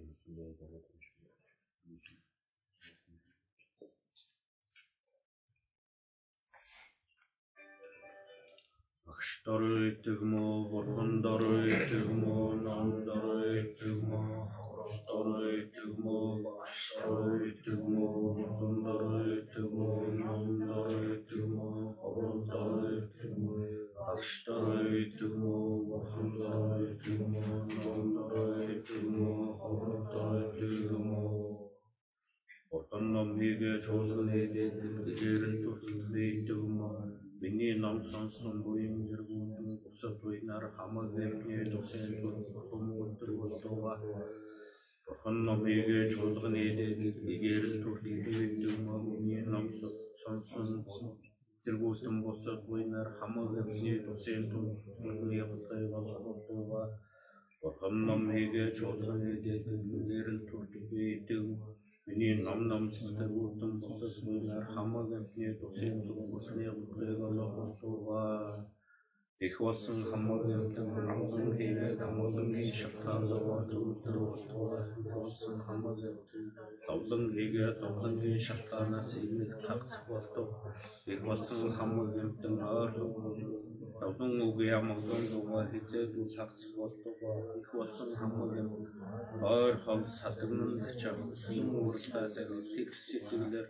хэмжээнд болоод юм шиг байна. Багш дор идэг мó, бурхан дор идэг мó, ном дор идэг мó, хогш дор идэг мó, багш дор идэг мó, бурхан дор идэг мó, ном дор идэг мó, хогш дор идэг мó, அஷ்டவித்துமோ வசுதாயித்துமோ நந்தாயித்துமோ அவதாயித்துமோ ஒட்டன்னம் நீகே சோதனை தேர்ந்தெடுத்துமோ миний ном сонсон буйм зэргүүнд бусад буйнаар хамаг нэмний тусал бүмгүтэр болтуга бурхан номыг чуулганы нэгэр төрлийн дүмний ном сонсон буйм Тергөөлтөн болсок буйнар хамаг эмне тусенту мүлгүе кыйгалык болтуга Орхамнам хеге чотхан хеге дүлгүлерин туртуп эйтеу Миний нам нам тергөөлтөн болсок буйнар хамаг эмне тусенту мүлгүе кыйгалык болтуга их болсон хамаг амтэн хамган хийгээд хамгаангийн шалтгаан зовоод өдөр болтугаа болсон хамаг амтэн зовлон хийгээд зовлонгийн шалтгаанаас ирнэх тагцах болтуг их болсон хамаг амтэн ойр зовлон үгүй амгалан дугаа хизээд үл тагцах болтугаа их болсон хамаг амтэн ойр хол садгнан чавсан уртаас сэгс сэтгэлээр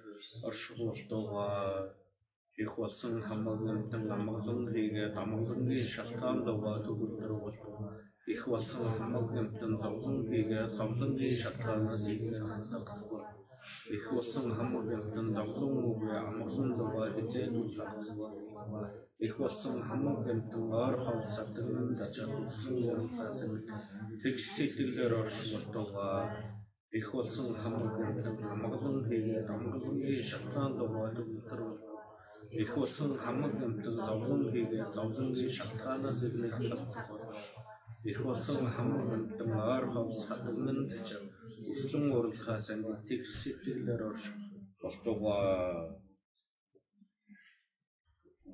оршуултугаа их болсон хамаг амтан амгалан хийгээд амгалангийн шалтгаан төгөлдөр болтугаа их болсон хамаг амтан зовлон хийгээд зовлонгийн шалтгаанаас ирнэх тагцах их болсон хамаг амтан зовлон үгүй амгалан дугаа хизээд үл тагцах их болсон хамаг амтан ойр хол садгнан чавсан уртаас тэгш сэтгэлээр оршуултугаа их болсон хамаг амтан амгалан хийгээд амгалангийн шалтгаан дугаа төгөлдөр их болсон хамаг амтан зовлон хийгээд зовлонгийн шалтгаанаас ирнэх тагцах их болсон хамаг амтан ойр хол садгнан өслөн уралхаас тэгш сэтгэлээр оршуултугаа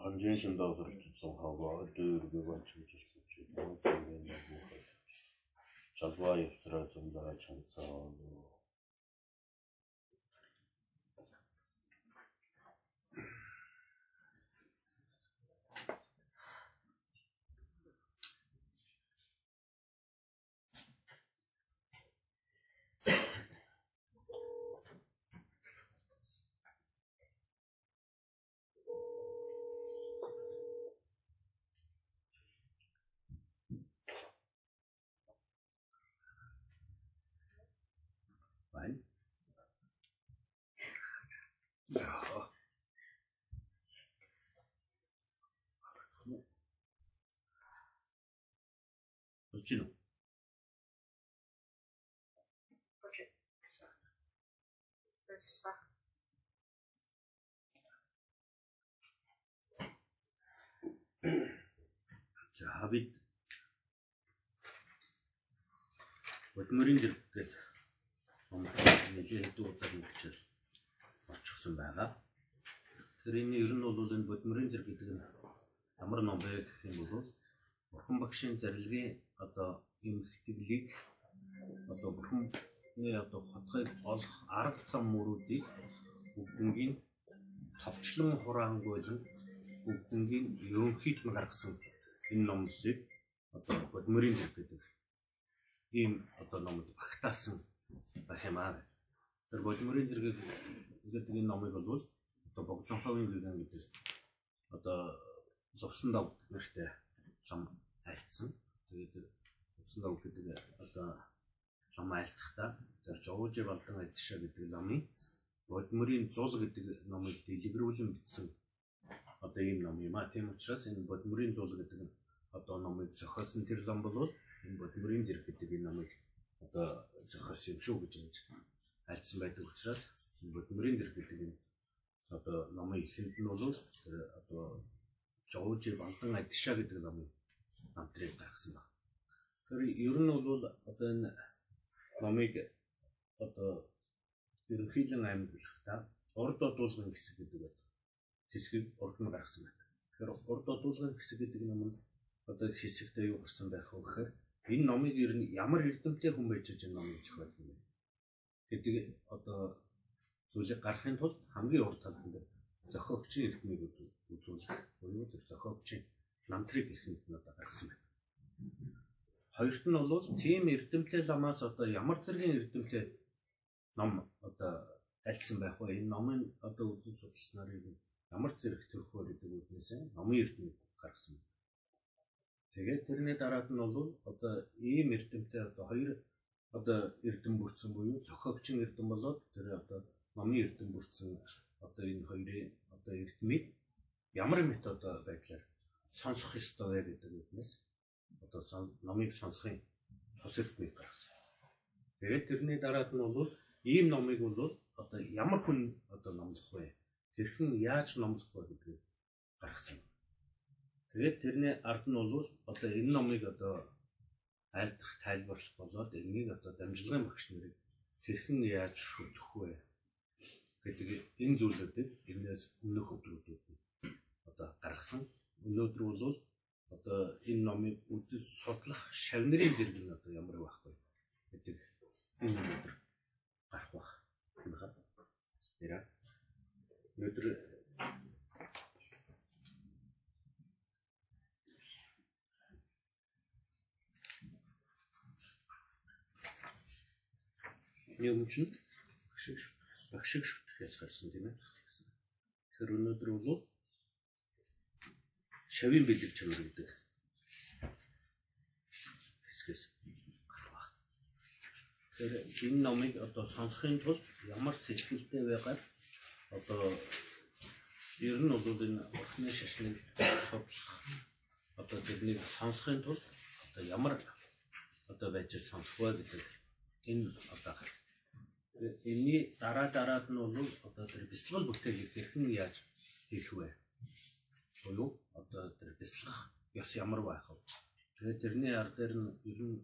Анжин шимдаа сурчсан хаваа дөрвөө бачилсан чи тооцоо нэг бухад. Чалбаа явсраа зумдаа чанцаа. байна. Болж гинөө. Tässä. За бид Бодмөрийн зэрэг гэдэг нэлийн хэдэн удаа нэгчэл орчихсон байгаа. Тэр энэ ер нь бол энэ бодмөрийн зэрэг гэдэг нь ямар ном бэ гэх юм бол Бурхан багшийн зарилгын одоо юм хэтгэлийг одоо Бурханы одоо хотхыг олох арга зам мөрүүдийг бүгднгийн товчлон хураангуйлан бүгднгийн ерөнхийд нь гаргасан энэ номлыг одоо бодмөрийн зэрэг гэдэг ийм одоо номод багтаасан байх юм аа. Тэр бодмөрийн зэрэг гэдэг энэ номыг бол одоо Богдонховын гиган гэдэг одоо зовсон дав нэртэй шам айлтсан. Тэгээд зовсон дав гэдэг одоо шам айлтахтаа тэр жовж балдан адшаа гэдэг номын бодмөрийн зул гэдэг номыг дэлгэрүүлэн бичсэн одоо ийм ном юм а. Тийм учраас энэ бодмөрийн зул гэдэг одоо номыг зохиосон тэр зам бол энэ бодмөрийн зэрэг гэдэг энэ номыг одоо зохиосон юм шүү гэж ингэж альцсан байдаг учраас энэ бодмөрийн зэрэг гэдэг энэ одоо номын ихэнд нь бол одоо жовж балдан адшаа гэдэг номыг намтрыг гаргасан байна. Тэр ер нь бол одоо энэ номыг одоо ерөнхийдөө амьдлахтаа урд одуулгын хэсэг гэдэг хэсгийг урд нь гаргасан байна. Тэгэхээр урд одуулгын хэсэг гэдэг юм нь одоо хэсэгтээ юу гарсан байх вэ гэхээр энэ номыг ер нь ямар эрдэмтдээ хүн байж энэ номыг зохиол юм бэ? гэдэг одоо зүйлийг гаргахын тулд хамгийн урд талд нь зохиогчийн эрхмийг үзүүлэх буюу зохиогчийн намтрыг ихэнд нь одоо гаргасан байна. Хоёрт нь бол тийм эрдэмтдээ ламаас одоо ямар зэргийн эрдэмтдээ ном одоо альсан байх вэ? Энэ номын одоо үзэл судалсан нарыг ямар зэрэг төрхөөр гэдэг үгнээс номын эрдэмт гаргасан. Тэгээд тэрний дараад нь бол одоо ийм эрдэмтдээ одоо хоёр одоо эрдэм бүрдсэн буюу зохиогчийн эрдэм болоод тэр одоо номын эрдэм бүрдсэн одоо энэ хоёрын одоо эрдмийг ямар методоор байдлаар сонсох ёстой гэдэг үгнээс одоо номыг сонсохын тус эрдмийг гаргасан. Тэгээд тэрний дараад нь бол ийм номыг бол одоо ямар хүн одоо номлох вэ? Тэрхэн яаж номлох вэ гэдгийг гаргасан. Тэгээд тэрний ард нь бол одоо энэ номыг одоо айлдах тайлбарлах болоод энийг одоо дамжлагын багш нарыг хэрхэн яаж шүтгэх вэ гэдэг энэ зүйлүүдийг энэс өмнөх өдрүүдэд одоо гаргасан. Өнөөдөр бол одоо энэ номыг үзэж судлах шавнырын зэрэг нь одоо ямар байх вэ гэдэг энэ өнөөдөр гарах бах. Тийм ба. Нэрэ. Өнөөдөр юм чинь багшиг багшиг шүтгэхээс гарсан тийм ээ. Тэгэхээр өнөөдөр бол шавийн бэлэг чанар гэдэг хэсгээс гарах. Тэгэхээр энэ номыг одоо сонсохын тулд ямар сэтгэлтэй байгаад одоо ер нь бол энэ орхны шашныг судлах одоо тэрнийг сонсохын тулд одоо ямар одоо байж сонсох вэ гэдэг энэ одоо энэний дараа дараад нь бол одоо тэр бэлтгэл бүтээлийг хэрхэн яаж хийх вэ? Буюу одоо тэр бэлтгэх ёс ямар байх вэ? Тэгээд тэрний ар дээр нь ер нь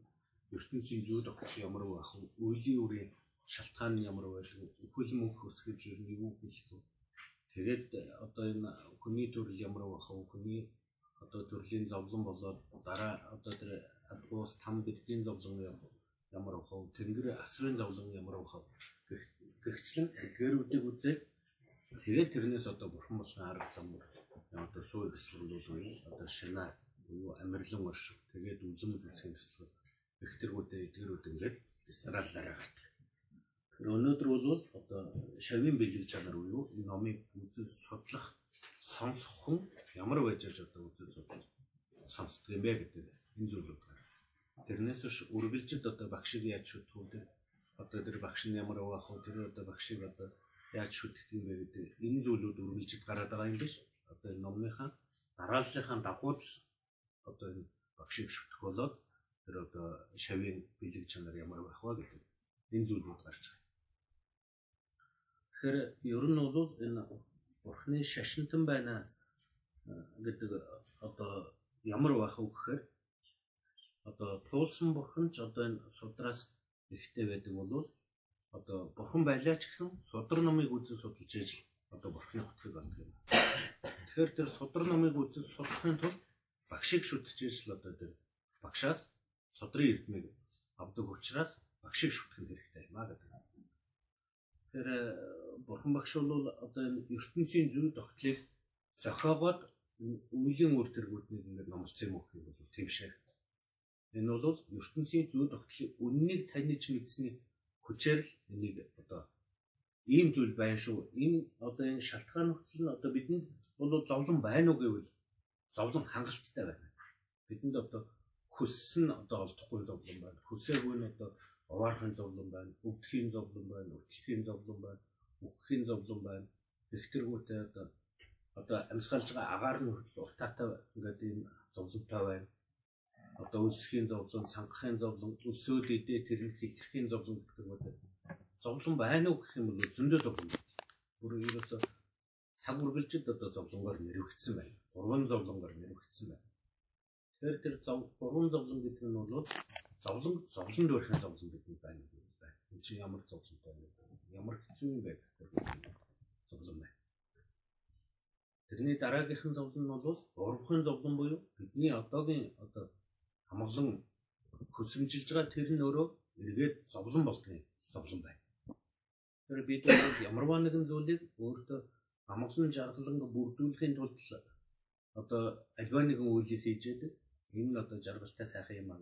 ертөнцийн зүйд огт ямар байх вэ? Үеийн үрийн шалтгаан ямар байх вэ? Үхэл мөнх өсгөж ер нь юу хэлэх вэ? Тэгээд одоо энэ хүний төрөл ямар байх вэ? Хүний одоо төрлийн зовлон болоод дараа одоо тэр ус там бэлгийн зовлон ямар ухав тэнгэр асрын зовлон ямар ухав гэгчлэн гэрүүдийг үзээд тэгээд тэрнээс одоо бурхан болсон арга зам одоо сууй бэлгэлүүд одоо шинаа буюу амирлан оршив тэгээд үлэмж үзэх хэсэг бэхтэргүүдээ эдгэрүүд ингээд дистраалаараа гардаг. Тэр өнөөдөр бол одоо шавийн бэлэг чанар буюу энэ номыг үзэл судлах сонсох хүн ямар байж аж одоо үзэл судлах сонсдог юм бэ гэдэг энэ зүйлүүд Тэрнээс биш үргэлжид одоо багшиг яаж шүтгүү тэр одоо тэр багш нь ямар авах вэ? Тэр одоо багшиг одоо яаж шүтгэх юм бэ гэдэг энэ зүйлүүд үргэлжид гараад байгаа юм биш. Одоо энэ номныхаа дарааллынхаа дагуу л одоо энэ багшиг шүтгэх болоод тэр одоо шавийн бэлэг чанар ямар байх вэ гэдэг энэ зүйлүүд гарч байгаа. Тэгэхээр ер нь бол энэ бурхны шашинтан байна гэдэг одоо ямар байх вэ гэхээр одоо туулсан бурхан ч одоо энэ судраас ихтэй байдаг бол одоо бурхан байлаа ч гэсэн судар номыг үзэн судалж ижил одоо бурханы хотгийг олох юм. Тэгэхээр тэр судар номыг үзэн судлахын тулд багшийг шүтж ижил одоо тэр багшаас судрын эрдмийг авдаг учраас багшийг шүтгэх хэрэгтэй юм а гэдэг. Тэгэхээр бурхан багш бол одоо энэ ертөнцийн зүй тогтлыг зохиогоод үеийн үр тэргүүднийг ингээд номлосон юм уу гэх юм тийм шиг Энэ бол ертөнцийн зүй тогтлыг үннийг таних мэдсэний хүчээр л энийг одоо ийм зүйл байна шүү. Энэ одоо энэ шалтгаан нөхцөл нь одоо бидэнд бол зовлон байна уу гэвэл зовлон хангалттай байна. Бидэнд одоо хүссэн одоо олдохгүй зовлон байна. Хүсээгүй нь одоо оваархын зовлон байна, өвдөхийн зовлон байна, өтлөхийн зовлон байна, үхэхийн зовлон байна. Тэгтэргүүтэй одоо одоо амьсгалж байгаа агаар нь уртаатай ингээд ийм зовлонтой байна одоо үлсхийн зовлон, сангахын зовлон, өлсөөл идэ тэрэн хитрхийн зовлон гэдэг байдаг. Зовлон байна уу гэх юм бол зөндөө зовлон. Бүр ерөөсө цаг үргэлжид одоо зовлонгоор нэрвэгдсэн байна. Гурван зовлонгоор нэрвэгдсэн байна. Тэгэхээр тэр гурван зовлон гэдэг нь бол зовлон зовлонд барихын зовлон гэдэг байна гэж байна. Энэ чинь ямар зовлонтой вэ? Ямар хэцүү юм бэ гэх зовлон байна. Тэрний дараагийнхан зовлон нь бол урвахын зовлон буюу бидний одоогийн одоо амгалан хөсөмжилж байгаа тэр нь өөрөө эргээд зовлон болдгийг зовлон байна. Тэр бид ямарваа нэгэн зүйлийг өөртөө амгалан жаргалан бүрдүүлэхийн тулд одоо альва нэгэн үйлийг хийж яадаг. Энэ нь одоо жаргалтай сайхан юм аа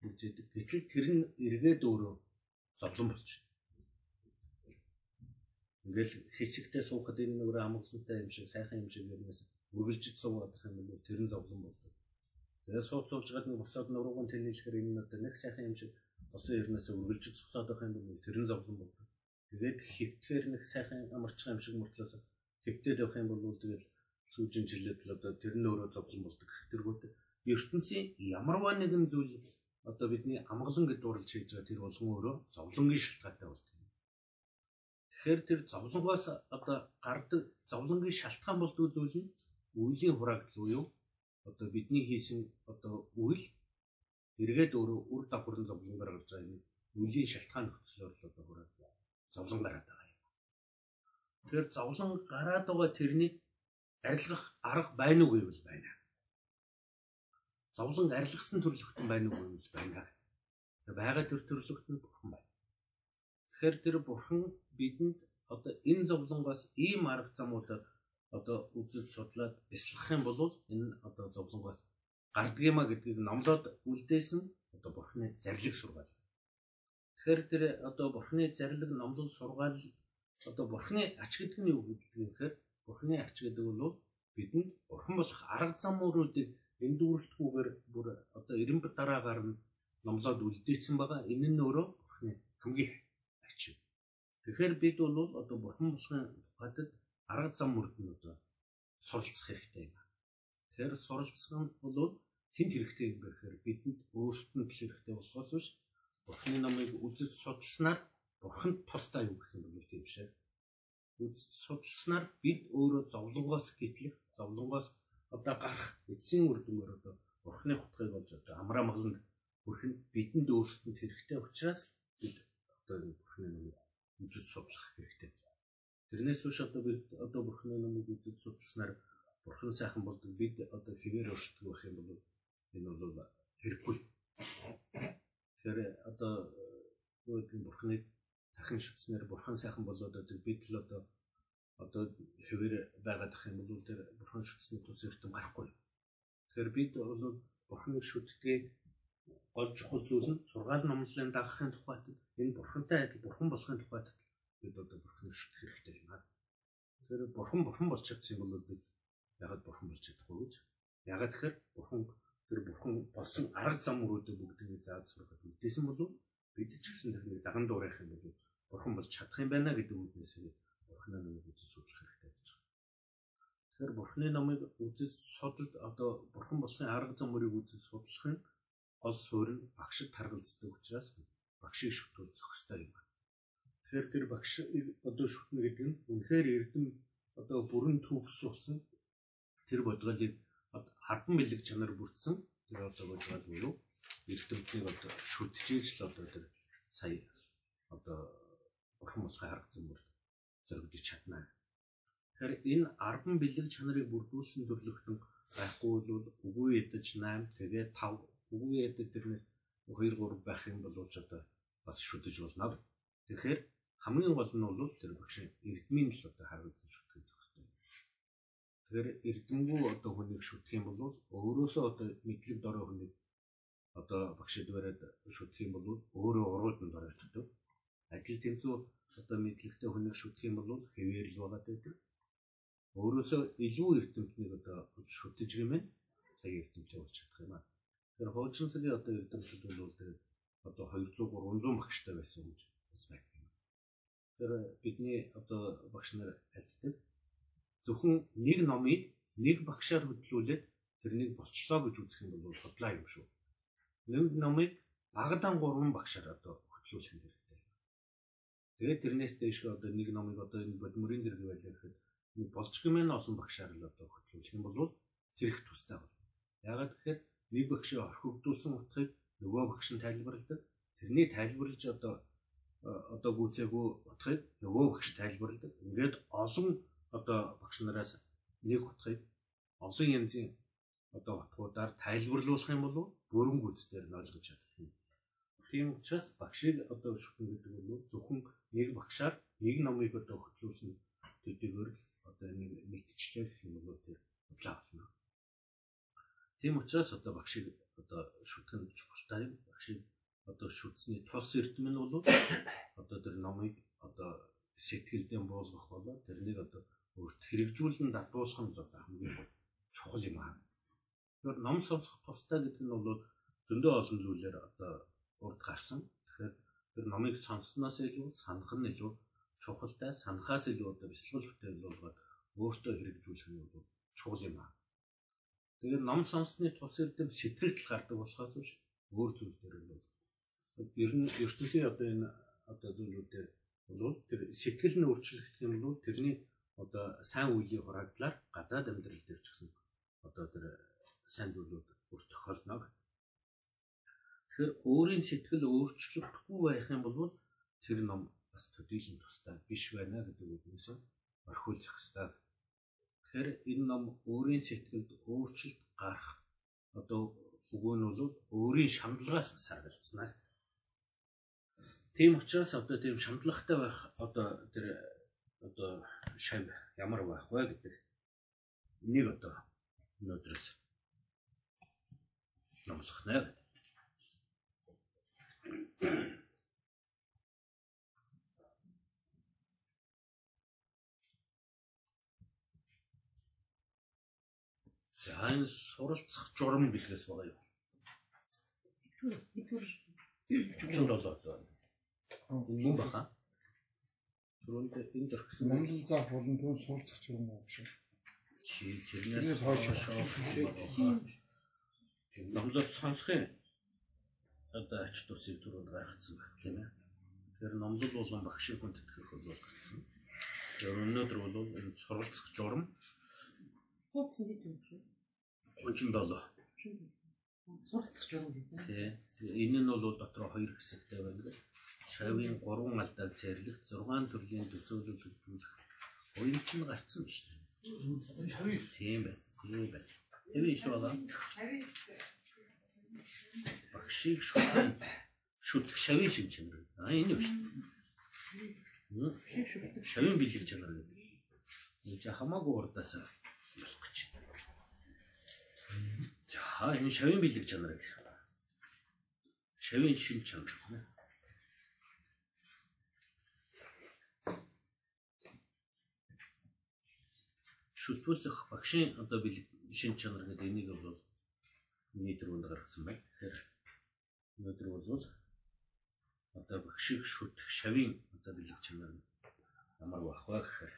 гэж үздэг. Гэтэл тэр нь эргээд өөрөө зовлон болж байна. Ингээл хэсэгтээ суухад энэ нөгөө амгалантай юм шиг сайхан юм шиг юмнаас үргэлжид суугаад байх юм бол тэр нь зовлон болдог. Тэгээд сууц суулж гад нэг босоод нурууган тэнэлэхээр энэ нь одоо нэг сайхан юм шиг болсон ернээс үргэлжид цуцаад байх юм бол тэр нь зовлон болдог. Тэгээд хөвтгээр нэг сайхан амарч юм шиг мөртлөөс хөвтөд явах юм бол тэгэл сүүжин чирлээд л одоо тэр нь өөрөө зовлон болдог. Тэргүүт ертөнцийн ямарваа нэгэн зүйл одоо бидний амгалан гэж дуурлж хийж байгаа тэр болгон өөрөө зовлонгийн шалтгаантай болдог. Тэгэхээр тэр зовлонгоос одоо гардаг зовлонгийн шалтгаан болдог зүйл нь үеийн хураагдал буюу одоо бидний хийсэн одоо үйл эргээд өөрөө үр дагаврын зовлон гаргаж байгаа юм. Үеийн шалтгаан нөхцлөөр л одоо хураад зовлон гараад байгаа юм. Тэгэхээр зовлон гараад байгаа тэрнийг арилгах арга байна уу гэвэл байна. Зовлон арилгасан төрөлхтөн байна уу гэвэл байна. Бага төр төрөлхтөн бурхан байна. Тэгэхээр тэр бурхан бидэнд одоо энэ зовлонгоос ийм арга замуудаар одоо үзэл судлаад бяцлах юм бол энэ одоо зовлонгоос гардгиймэ гэдгийг номлоод үлдээсэн одоо бурхны зарилэг сургаал Тэгэхээр тэр одоо бурханы зарлиг номлол сургаал одоо бурханы ач гэдэг нь юу гэдэг вэ гэхээр бурханы ач гэдэг нь бол бидэнд бурхан болох арга замуудыг энэ дүүрэлтгүйгээр бүр одоо 90 дараагаар нь номлоод үлдээсэн байгаа. Энэ нь өөрөө бурхны хамгийн ачив. Тэгэхээр бид бол одоо бурхан болохын тухайд арга зам мөрдөн одоо суралцах хэрэгтэй юм. Тэгэхээр суралцах нь бол тэнд хэрэгтэй юм гэхээр бидэнд өөрсдөнд л хэрэгтэй болохоос биш бурхны номыг үзэж судалснаар бурханд тустай юу гэх юм бол тийм шээ. Үзэж судалснаар бид өөрөө зовлонгоос гэтлэх, зовлонгоос одоо гарах эцсийн үр дүнээр одоо бурхны хутгийг болж одоо амраа магланд бүрхэнд бидэнд өөрсдөнд хэрэгтэй учраас бид одоо энэ бурхны нэмийг үжиж судлах хэрэгтэй. Тэрнээс биш одоо бид одоо бурхны нэмийг үжиж судалснаар бурхан сайхан болдог бид одоо хэвээр өршдөг байх юм бол энэ бол хэрэггүй. Тэгэхээр одоо юу гэдэг бурхныг дахин шүтснээр бурхан сайхан болоод одоо бид л одоо одоо хэвээр байгаад ах юм бол тэр бурхан шүтсний тус эрдэм гарахгүй. Тэгэхээр бид бол бурханыг шүтдгийг гол чухал зүйл нь сургаал номлолын дагахын тухайд энэ бурхантай адил бурхан болохын тухайд бид одоо бурханыг шүтэх хэрэгтэй юм аа. Тэгэхээр бурхан бурхан болж чадсан юм бол бид ягаад бурхан болж чадахгүй гэж? Ягаад тэгэхээр бурхан тэр бурхан болсон арга зам өрөөдөө бүгдийг зааж сургах мэдээсэн болов бид ч гэсэн тэрнийг даган дуурайх юм бол бурхан болж чадах юм байна гэдэг үгнээс Бурхны номыг үзэж судлах хэрэгтэй гэж байна. Тэгэхээр Бурхны номыг үзэж судалд одоо Бурхан болохын арга зам мөрийг үзэж судлах нь гол суурь нь багшид таргалцдаг учраас багшийг шүтүүл зохистой юм байна. Тэгэхээр тэр багш одоо шүтнэ гэдэг нь үнэхээр эрдэм одоо бүрэн төвс болсон тэр бодгалыг хардсан бэлэг чанар бүрдсэн тэр одоо бодгал буюу эрдэмтнийг одоо шүтжээж л одоо тэр сая одоо бурхан арга зам мөр зоригдож чадна. Тэгэхээр энэ 10 бэлэг чанарыг бүрдүүлсэн төрлөختөн байхгүй бол үгүй ядаж 8 тэгээ 5 үгүй ядаж тэрнээс 2 3 байх юм бол ч одоо бас шүтэж болно. Тэгэхээр хамгийн гол нь бол тэр багшийн эрдмийн л одоо харгалзан шүтгэх. Тэгэхээр эрдэмгүй одоо хүнийг шүтэх юм бол өөрөөсөө одоо мэдлэг дорой хүнийг одоо багшид бариад шүтэх юм бол өөрөө уруудан доройчдөг. Ажил тэнцүү одоо мэдлэгтэй хүнийг шүтэх юм бол хэвээр л байгаа гэдэг. Өөрөөсөө илүү эрдэмтнийг одоо шүтэж гэмээр сая эрдэмтээ болж чадах юм аа. Тэр хуучин цагийн одоо эрдэмтүүд бол тэгээд одоо 200 300 багштай байсан гэж бас байна. Тэр бидний одоо багш нар альддаг. Зөвхөн нэг номыг нэг багшаар хөтлүүлээд тэрнийг болчлоо гэж үзэх юм бол бодлоо юм шүү. Нэг номыг багадан 3 багшаар одоо хөтлүүлэх юм Тэгээд тэрнээс дэш одоо нэг номыг одоо энэ бодмөрийн зэрэг байлаа гэхэд нэг болж гэмээр олон багшаар л одоо хөтлөх юм бол тэрх тустай бол. Ягаад гэхээр нэг багшийг орхигдуулсан утгыг нөгөө багш нь тайлбарладаг. Тэрний тайлбарлаж одоо одоо гүйцээгүй утгыг нөгөө багш тайлбарладаг. Ингээд олон одоо багш нараас нэг утгыг олон янзын одоо утгуудаар тайлбарлуулах юм бол бүрэн гүйцээр нь ойлгож чадах юм. Тийм учраас багшийг одоо шүхэн гэдэг нь зөвхөн нэг багшаар нэг номыг одоо хөтлүүлсэн төдийгөр одоо нэг гэх юм бол тэр бодлоо болно. Тийм учраас одоо багшийг одоо шүтгэн чухалтай юм. Багшийг одоо шүтсний тус эрдэм нь бол одоо тэр номыг одоо сэтгэлдээ буулгах болоо тэрнийг одоо өөрт хэрэгжүүлэн дадуулах нь одоо хамгийн чухал юм аа. Тэгэхээр ном сонсох тустай гэдэг нь бол зөндөө олон зүйлээр одоо урд гарсан. Тэгэхээр тэр номыг сонссноос илүү санах нь илүү чухалтай, санахаас илүү одоо бяцлал бүтээл болгоод өөртөө хэрэгжүүлэх нь бол чухал юм аа. Тэгээд ном сонссны тус эрдэм сэтгэлд гардаг болохоос биш өөр зүйл дээр бол ер нь ертөнцийн одоо энэ одоо зүйлүүдээр бол тэр сэтгэл нь өөрчлөгдөх юм бол тэрний одоо сайн үеийн хурагдлаар гадаад амьдрал дээр ч гэсэн одоо тэр сайн зүйлүүд бүр тохиолдно гэдэг. Тэгэхээр өөрийн сэтгэл өөрчлөгдөхгүй байх юм бол тэр ном бас төдийлөн тустай биш байна гэдэг үгнээс орхиулах хэрэгтэй. Тэгэхээр энэ ном өөрийн сэтгэлд өөрчлөлт гарах одоо өгөө нь бол өөрийн шаналгаас саргалцсан. Тийм учраас одоо тийм шаналгатай байх одоо тэр одоо шав ямар байх вэ гэдэг энийг одоо өнөөдрөөс номлох нэ. За энэ суралцах журам гэдгээс байгаа юу? Битүүр. 47 одоо. Энэ юм баха. Түрүүнд энэ дөрхсөн Монгол заах болон түн суулцах ч юм уу шүү. чи Тэрнээс хойш номлол сонсохын одоо ач тусыг түрүүнд гайхацсан байх тийм ээ. Тэгэхээр номлол болон багшийн хүн тэтгэх бол гарсан. Тэгэхээр өнөөдөр бол энэ суралцах журам Хууцсан дид юм шүү. 37 Суралцах журам гэдэг. тий. Энэ нь бол дотор хоёр хэсэгтэй байна. Шавийн 3 алдааг зэрлэх 6 төрлийн төсөөлөл хөгжүүлэх уянт нь гарцсан шүү дээ. Тийм байна. Тийм байна. Тэр иш болоо. Багшийг шүтэн шүтэх шавийн шин чанар. А энэ биш. Шавийн бэлэг чанар гэдэг. Чи хамаагүй урдаас болох гэж. За энэ шавийн бэлэг чанар гэх. Шавийн шин чанар. шүтгүүлэх багшийн одоо бэлэг шин чанар гэдэг энийг бол миний дөрөнд гаргасан байна. Тэгэхээр өнөөдөр бол одоо багшийг шүтэх шавийн одоо бэлэг чанар ямар байх вэ гэхээр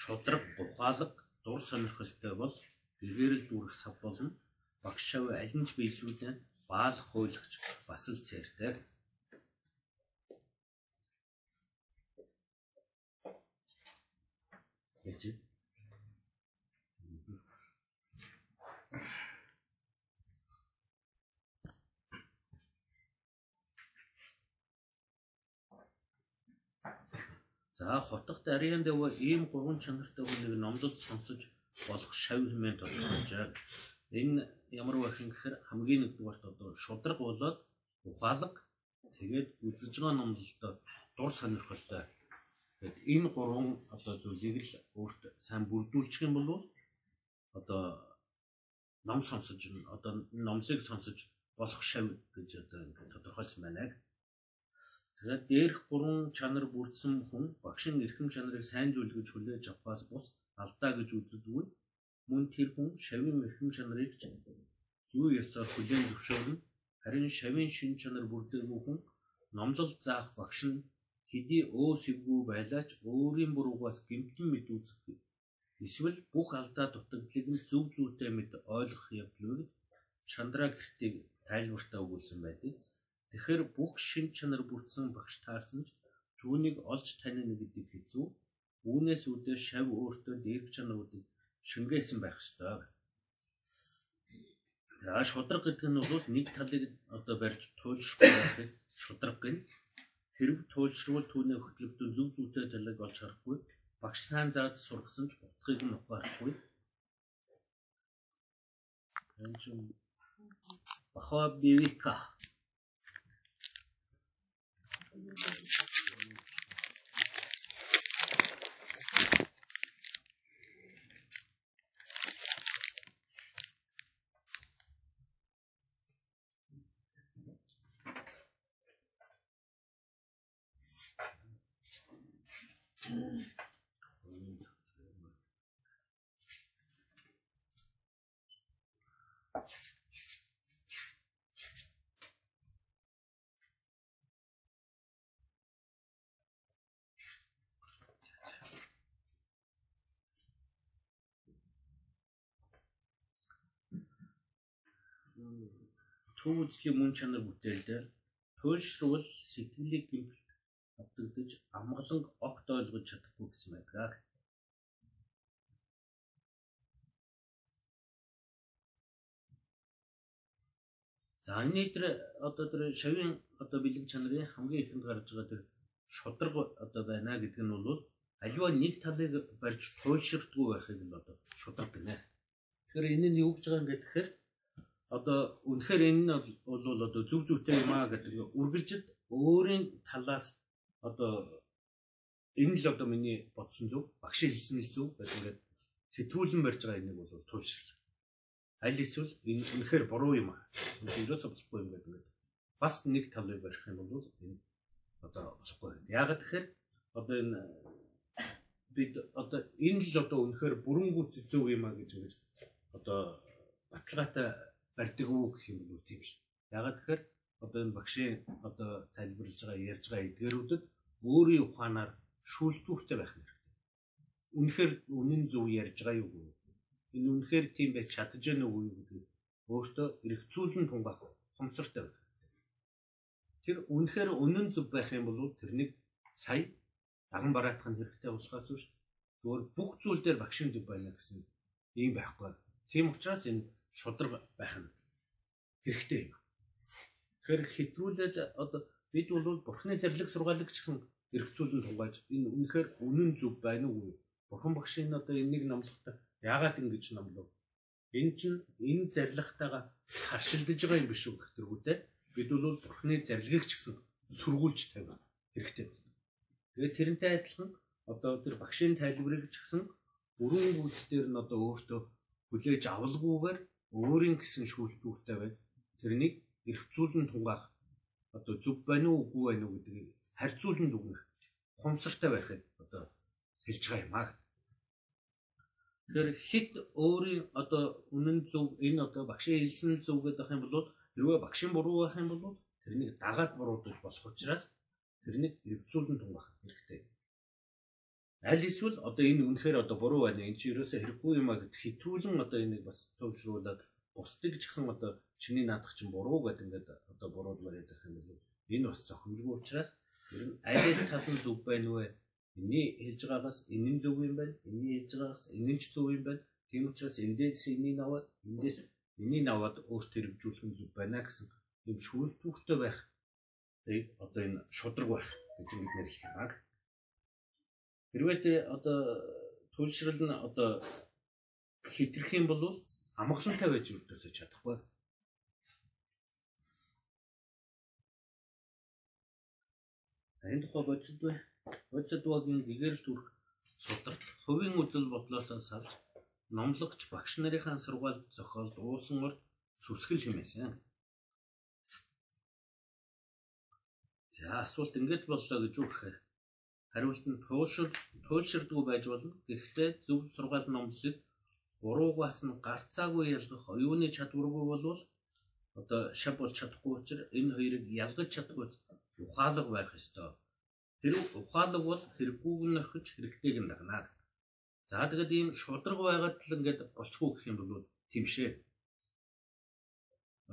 шудраг ухаалаг дур сонирхолтой бол гэгэрэл дүүрэх сав болон багш шав аль нь ч биелсүүдэн баалах хуулагч бас л цээртэй. Вэ? За хотгот ариан дэв ийм гурван чанартай хүнийг номлол сонсож болох шав хэмээн тодорхойлжээ. Энэ ямар байх юм гэхээр хамгийн нэгдүгээрт одоо шудраг болоод ухаалаг тэгээд үзэж байгаа номлолтой дур сонирхолтой. Тэгээд энэ гурван одоо зүйлийг л өөрт сайн бүрдүүлчих юм бол одоо ном сонсож одоо номлыг сонсож болох шав гэж одоо ингээд тодорхойлсон байна. Тэгээд дээрх гурван чанар бүрдсэн хүн багшийн эрхэм чанарыг сайн зүйл гэж хүлээж авахаас бус алдаа гэж үздэг. Мөн тэр хүн шавийн эрхэм чанарыг ч зүй ёсоор хүлээн зөвшөөрнө. Харин шавийн шин чанар бүрдээгүй хүн номлол заах багш нь хэдий өөсөвгүй байлаач өөрийн буруугаас гэмтэн мэд үзэх эсвэл бүх алдаа дутагдлыг нь зөв зүйтэй мэд ойлгох явдлыг чандраа гэртийг тайлбартаа өгүүлсэн байдаг. Тэгэхээр бүх шин чанар бүрдсэн багш таарсан ч түүнийг олж танино гэдэг хэцүү. Үүнээс үүдээ шав өөртөө дээрх чанаруудыг шингээсэн байх ёстой. За шудраг гэдэг нь бол нэг талыг одоо барьж туйлшрахгүй байхыг шудраг гэнэ. Хэрв туйлшрвал түүний хөтлөгдөн зөв зүйтэй талыг олж харахгүй багш сайн заад сургасан ч утгыг нь ухаарахгүй. энэ чинь бахва бивика. Төвөзлийн мөн чанар бүтээлдээ туйлшруул сэтгэлийг гэмтэлд автагдаж амгалан огт ойлгож чадахгүй гэсэн байдаг. За анны дээр одоо тэр шавийн одоо бэлэг чанарын хамгийн ихэнд гарч байгаа тэр шудраг одоо байна гэдэг нь бол аливаа нэг талыг барьж туйлширдгүй байхыг л одоо шудраг гинэ. Тэгэхээр энэ нь юу гэж байгаа юм гэхээр одоо үнэхээр энэ нь бол одоо зүв зүвтэй юм аа гэдэг үргэлжид өөрийн талаас одоо энэ л одоо миний бодсон зүв багш хэлсэн л зүв гэдэг ингээд хэтрүүлэн барьж байгаа энийг бол туйлширлаа. Аль эсвэл энэ үнэхээр буруу юм аа. Энэ ерөөсөө болохгүй юм гэдэг. Бас нэг талыг барих юм бол энэ одоо болохгүй. Яг тэгэхээр одоо энэ бид одоо энэ л одоо үнэхээр бүрэнгүүц зөв юм аа гэж ингэж одоо баталгаатай барьдаг уу гэх юм бол тийм ш. Ягаад тэгэхээр одоо энэ багшийн одоо тайлбарлаж байгаа ярьж байгаа эдгээрүүдэд өөрийн ухаанаар шүүлтүүртэй байх хэрэгтэй. Үнэхээр үнэн зөв ярьж байгаа юу. Энэ үнэхээр тийм байж чадж гэнэ үү гэдэг өөртөө эргцүүлэн тунгаах хомцортой байх. Тэр үнэхээр үнэн зөв байх юм бол тэрнийг сая даган бараадах нь хэрэгтэй болохоос биш зүгээр бүх зүйл дээр багшийн зөв байна гэсэн ийм байхгүй. Тийм учраас энэ шудраг байх нь хэрэгтэй юм. Тэгэхээр хэтрүүлээд одоо бид бол бурхны зарлиг сургаалыг ч гэсэн эргцүүлэн тунгааж энэ үнэхээр үнэн зөв байна уу? Бурхан багшийн одоо энийг номлохдоо яагаад ингэж номлов? Энэ чинь энэ зарлагтайгаа харшилдаж байгаа юм биш үү гэх тэргүүтэй бид бол бурхны зарлигийг ч гэсэн сүргүүлж тавих хэрэгтэй. Тэгээд тэрнтэй адилхан одоо тэр багшийн тайлбарыг ч гэсэн бүрэн гүйцээр нь одоо өөртөө хүлээж авалгүйгээр өөрийн гэсэн шүүлтүүртэй байд тэрнийг эргцүүлэн тунгаах одоо зөв байна уу үгүй байна уу гэдгийг харьцуулан дүгнэх хумсартай байхыг одоо хэлж байгаа юм аа. Тэгэхээр хит өөрийн одоо үнэн зөв энэ одоо багшийн хэлсэн зөв гэдэг юм бол нөгөө багшийн буруу байх юм бол тэрнийг дагаад буруудаж болох учраас тэрнийг эргцүүлэн тунгаах хэрэгтэй. Аль эсвэл одоо энэ үнэхээр одоо буруу байна. Энэ чи ерөөсөө хэрэггүй юм а гэд хэтрүүлэн одоо энийг бас төвшрүүлээд бусдыг ч гэсэн одоо чиний наадах чинь буруу гэдэг ингээд одоо буруудмаар ядах юм бол энэ бас зохимжгүй учраас ер нь аль тал нь зөв байна вэ? Эний хэлж байгаагаас энэ нь зөв юм байна. Эний хэлж байгаагаас энэ нь ч зөв юм байна. Тийм учраас эндээс энийг аваад эндээс энийг аваад өөртөө хэрэгжүүлэх нь зөв байна гэсэн юм шүүлтүүхтэй байх. Тэгээд одоо энэ шудраг байх гэж бид нэр хэлэх юм. Хэрвээ тэ одоо төлшрөл нь одоо хитрэх юм бол амгалантай байж өрдөөсөж чадахгүй. Энэ тухай бодсод бай. Бодсод багийн гэгэрэл төрх сударт хувийн үзэл бодлоосоо салж номлогч багш нарын сургаалд зохиолд уусан урд сүсгэл хэмээсэн. За асуулт ингэж боллоо гэж үхэхээр хариулт нь туушир туйлширдгүй байж болно. Гэхдээ зөв сургаал номлолыг буруугаас нь гарцаагүй ялгах оюуны чадваргүй болвол одоо шав бол чадахгүй учраас энэ хоёрыг ялгаж чадахгүй ухаалаг байх ёстой. Тэр ухаалаг бол хэрэггүйг нь орхиж хэрэгтэйг нь дагнаа. За тэгэд ийм шудраг байгаад л ингээд болчихгүй гэх юм бол тиймшээ.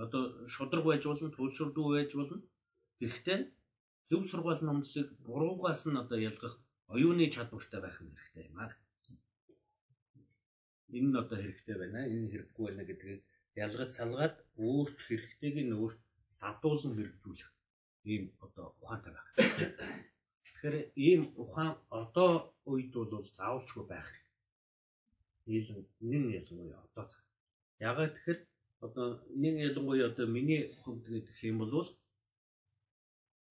Одоо шудраг байж болно, туйлширдгүй байж болно. Гэхдээ зөв сургаал номлолыг буруугаас нь одоо ялгах оюуны чадвартай байх нь хэрэгтэй юм аа. Энэ нь одоо хэрэгтэй байна. Энэ хэрэггүй байна гэдгийг ялгаж салгаад өөрт хэрэгтэйг нь өөрт дадуулан хэрэгжүүлэх ийм одоо ухаантай байх. Тэгэхээр ийм ухаан одоо үед бол заавалчгүй байх хэрэгтэй. Нийлэн нь ялангуяа одоо цаг. Ягаад тэгэхээр одоо нэг ялангуяа одоо миний хувьд гэх юм бол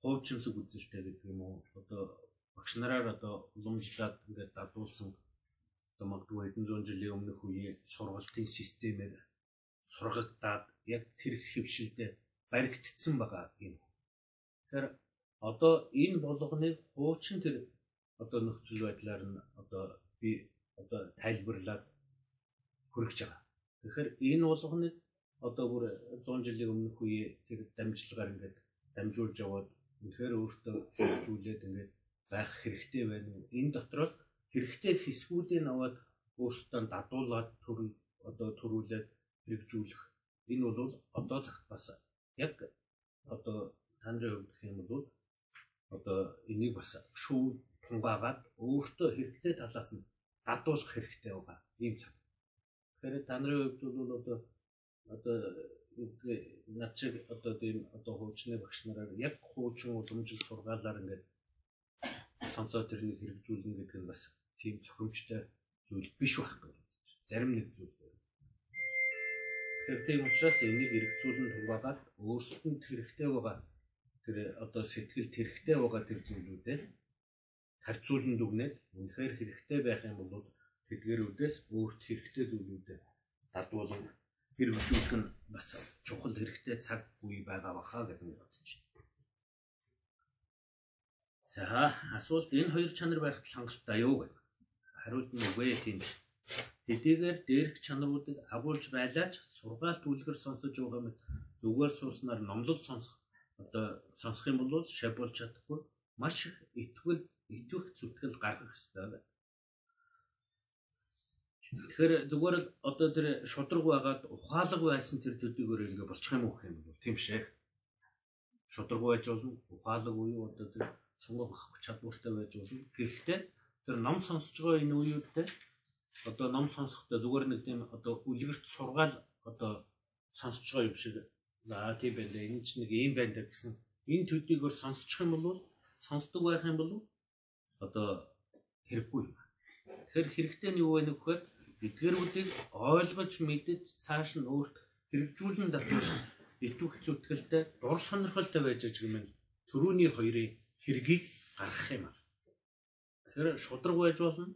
хуучинсаг үзэлтэй гэдэг юм уу одоо багш нараар одоо уламжлаад ингээд дадуулсан одоо магадгүй хэдэн зуун жилийн өмнөх үеийн сургалтын системээр сургагдаад яг тэр хөвшилдээ баригдсан байгаа юм. Тэгэхээр одоо энэ болгоныг хуучин тэр одоо нөхцөл байдлаар нь одоо би одоо тайлбарлаад хүргэж байгаа. Тэгэхээр энэ болгоныг одоо бүр 100 жилийн өмнөх үеийн тэр дамжлагаар ингээд дамжуулж яваад үнэхээр өөртөө хэрэгжүүлээд ингээд байх хэрэгтэй байна. Энэ дотроос хэрэгтэй хэсгүүдийг аваад өөртөө дадуулаад төр одоо төрүүлээд хэрэгжүүлэх. Энэ бол одоо цагт бас яг одоо таны хувьд гэх юм бол одоо энийг бас шүүн тунгаагаад өөртөө хэрэгтэй талаас нь дадуулах хэрэгтэй байгаа. Ийм цаг. Тэгэхээр та нарын хувьд бол одоо одоо над чиг одоо тийм одоо хуучны багш нараар яг хуучин уламжил сургаалаар ингээд сонсоо тэрнийг хэрэгжүүлнэ гэдэг нь бас тийм цохимжтой зүйл биш байх гэж зарим нэг зүйл байна. Тэгэхээр тийм учраас энийг хэрэгжүүлэн тугаагаад өөрсдөнд хэрэгтэй байгаа тэр одоо сэтгэлд хэрэгтэй байгаа тэр зүйлүүдээ харьцуулан дүгнээд үнэхээр хэрэгтэй байх юм бол тэдгэрүүдээс өөрт хэрэгтэй зүйлүүдэд дадуулан хэрэгжүүлэх нь бас чухал хэрэгтэй цаг үе байгаа баха гэдэг нь бодож байна. За асуулт энэ хоёр чанар байхад хангалттай юу гэдэг. Хариулт нь үгүй тийм. Хэдийгээр дээрх чанаруудыг агуулж байлаач сургаалт үлгэр сонсож байгаа мэт зүгээр сууснаар номлол сонсох одоо сонсох юм бол шабуулж чадахгүй маш их итгүүл итвэх зүтгэл гаргах хэрэгтэй байна. Тэгэхээр зүгээр л одоо тэр шудраг байгаад ухаалаг байсан тэр төдийгөр ингээ болчих юм уу гэх юм бол тийм шээ. Шудраг байж болно, ухаалаг уу одоо тэр сонгох авах чадвартай байж болно. Гэхдээ тэр ном сонсож байгаа энэ үеүүдтэй одоо ном сонсохдоо зүгээр нэг тийм одоо үлгэрт сургаал одоо сонсож байгаа юм шиг за тийм байна энэ ч нэг юм байна гэсэн энэ төдийгөр сонсчих юм бол сонсдог байх юм бол одоо хэрэггүй. Тэгэхээр хэрэгтэй нь юу вэ нөхөд эдгэрүүдийг ойлгож мэдэж цааш нь өөрт хэрэгжүүлэн татвал итвэх зүтгэлтэй дур сонирхолтой байж байгаа юм. Төрөүний хоёрын хэргийг гаргах юм. Тэгэхээр шудраг байж болно.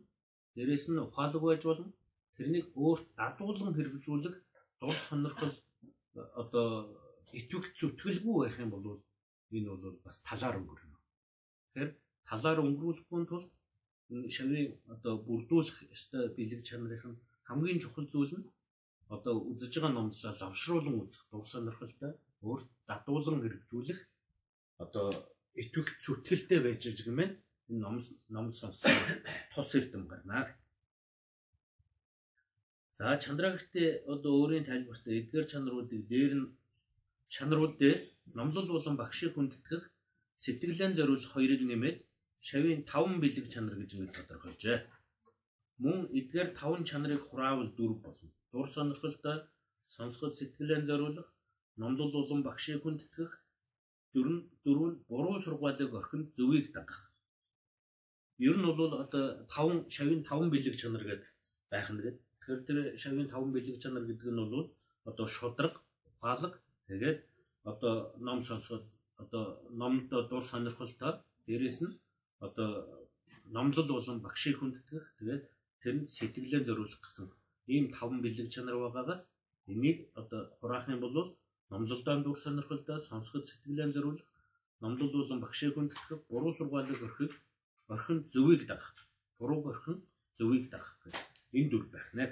Дээрээс нь ухаалаг байж болно. Тэрнийг өөрт дадуулан хэрэгжүүлэх дур сонирхол одоо итвэх зүтгэлгүй байх юм бол энэ бол бас талаар өнгөрнө. Тэгэхээр талаар өнгөрүүлэхгүй тул шавийн одоо бүрдүүлэх ёстой бэлэг чанарын хамгийн чухал зүйл нь одоо үзэж байгаа номлолоо лавшруулан үзэх дур сонирхолтой өөрт дадуулан хэрэгжүүлэх одоо итвэх зүтгэлтэй байж байгаа юм байна. Энэ ном ном сонсох тус эрдэм гарна. За чандрагтээ одоо өөрийн тайлбартай эдгээр чанаруудыг дээр нь чанарууд дээр номлол болон багшийг хүндэтгэх сэтгэлэн зориулах хоёрыг нэмээд шавийн 5 бэлэг чанар гэж ингэж тодорхойлжээ. Мөн эдгээр 5 чанарыг хураавал дөрв болно. Дур сонирхолтой сонсгол сэтгэлэн зориулах, номлол улам багшийг хүндэтгэх, дөрөв дөрөв нь буруу сургаалыг орхинд зөвийг дагах. Ер нь бол одоо 5 шавийн 5 бэлэг чанар гэдэг байх нь гэдэг. Тэгэхээр тэр шавийн 5 бэлэг чанар гэдэг нь бол одоо шудраг, ухаалаг, тэгээд одоо ном сонсгол одоо номд дур сонирхолтой дээрэс нь одоо номлол болон багшийг хүндэтгэх тэгээд тэр нь сэтгэлээ зориулах гэсэн ийм таван бэлэг чанар байгаагаас энийг одоо хураах юм бол номлолдоо дүр сонирхолтой сонсоход сэтгэлээ зориулах номлол болон багшийг хүндэтгэх буруу сургаалыг орхих орхин зөвийг дагах буруу орхин зөвийг дагах гэх энэ дүр байх нэ.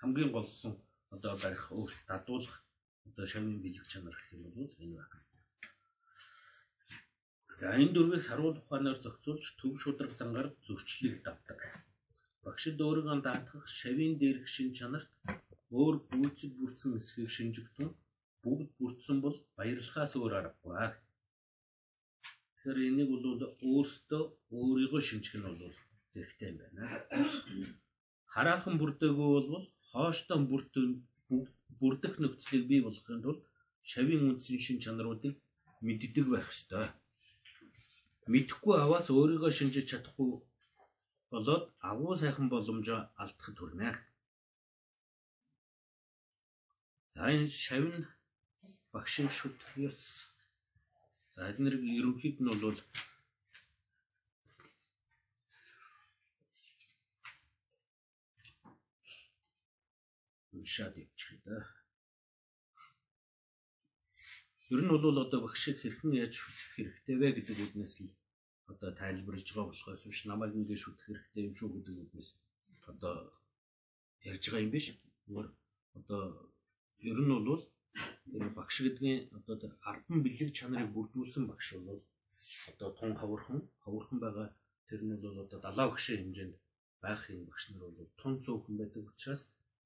Хамгийн гол нь одоо барих өөрт дадуулах одоо шавны бэлэг чанар гэх юм бол энэ байна За энэ дөрвийг саруул ухаанаар зохицуулж төв шудраг зангаар зөрчлийг давдаг. Багшид өөрийгөө даатгах шавийн дээрх шин чанарт өөр гүйцэг бүрдсэн эсхийг шинжигдэн бүгд бүрдсэн бол баярлахаас өөр аргагүй. Тэгэхээр энийг бол өөртөө өөрийгөө шинжих нь бол хэрэгтэй юм байна. Хараахан бүрдээгүй бол хооштой бүрдэх нөхцөлийг бий болгохын тулд шавийн үндсэн шин чанаруудыг мэддэг байх ёстой мэдхгүй аваас өөрийгөө шинжиж чадахгүй болоод агуу сайхан боломжоо алдахад хүрнэ. За энэ шавн багшийн шүтгэх ёс. За эднэр ерөнхийд нь бол уншаад явчих да. Ер нь бол одоо багшийг хэрхэн яаж шүтгэх хэрэгтэй вэ гэдэг үднээс л одоо тайлбарлаж байгаа болохоос биш намайг ингэ шүтгэх хэрэгтэй юм шүү гэдэг үднээс одоо ярьж байгаа юм биш. Зүгээр одоо ер нь бол энэ багш гэдгийн одоо тэр 10 бэлэг чанарыг бүрдүүлсэн багш бол одоо тун хавархан хавархан байгаа тэр нь бол одоо далаа багшийн хэмжээнд байх юм багш нар бол тун цөөхөн байдаг учраас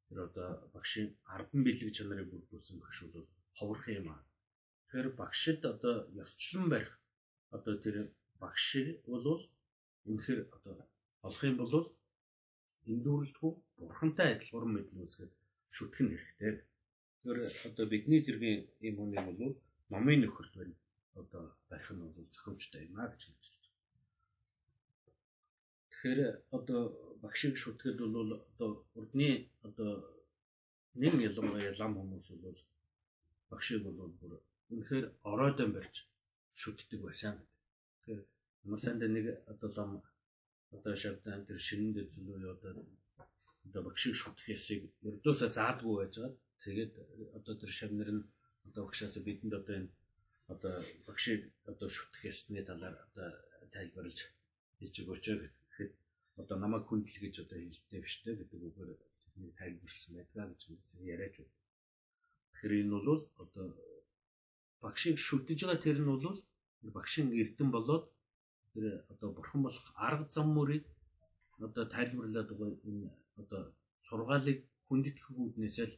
тэр одоо багшийн 10 бэлэг чанарыг бүрдүүлсэн багш бол хавархан юм аа. Тэгэхээр багшид одоо ёсчлон барих одоо тэр багш бол үнэхээр одоо олох юм бол эндүүрлэхгүй бурхантай адил уран мэдл үүсгээд шүтгэх нь хэрэгтэй. Тэгэхээр одоо бидний зэргийн юм хүн юм бол номын нөхөрт байна. Одоо барих нь бол зохиомжтой юм аа гэж хэлж байна. Тэгэхээр одоо багшийг шүтгэхэд бол одоо урдны одоо нэг ялангуяа лам хүмүүс бол багшийг бол бүр үнэхээр оройдон барьж шүтдэг байсан. Тэгэхээр ямар санда нэг одоо лам одоо шавдан тэр шинэнд зөвлөө одоо одоо багшийг шүтэх ясыг ердөөсөө заадгүй байж байгаа. Тэгээд одоо тэр шавнар нь одоо багшаас бидэнд одоо энэ одоо багшийг одоо шүтэх ёсны талаар одоо тайлбарлаж хийж өгөөч гэхэд одоо намайг хүндэл гэж одоо хэлдэг биш үү гэдэг үгээр тэрний тайлбарлсан байдгаа гэж яриач байна. Тэгэхээр энэ бол одоо багшийг шүтэж байгаа тэр нь бол багшийн эрдэм болоод тэр одоо бурхан болох арга зам мөрийг одоо тайлбарлаад байгаа энэ одоо сургаалыг хүндэтгэх үүднээс л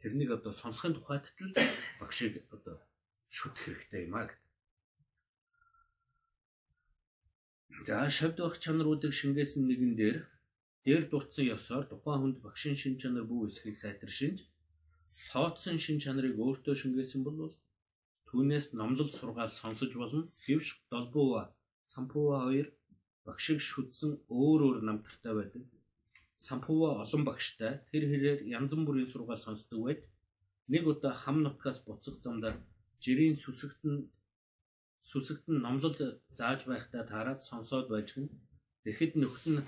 тэрнийг одоо сонсохын тухайд л багшийг одоо шүтэх хэрэгтэй юм аа. За шавд байх чанаруудыг шингээсэн нэгэн дээр дээр дурдсан ёсоор тухайн хүнд багшийн шин чанар бүү эсхийг сайтар шинж тооцсон шин чанарыг өөртөө шингээсэн бол түүнээс номлол сургаал сонсож болно. Гэвч долбоо сампува хоёр багшийг шүтсэн өөр өөр намтартай байдаг сампува олон багштай тэр хэрээр янз бүрийн сургаал сонсдог байд. Нэг удаа хам нутгаас буцах замдаа жирийн сүсэгт нь сүсэгт нь номлол зааж байхдаа таараад сонсоод байж гэн. Тэгэхэд нөхд нь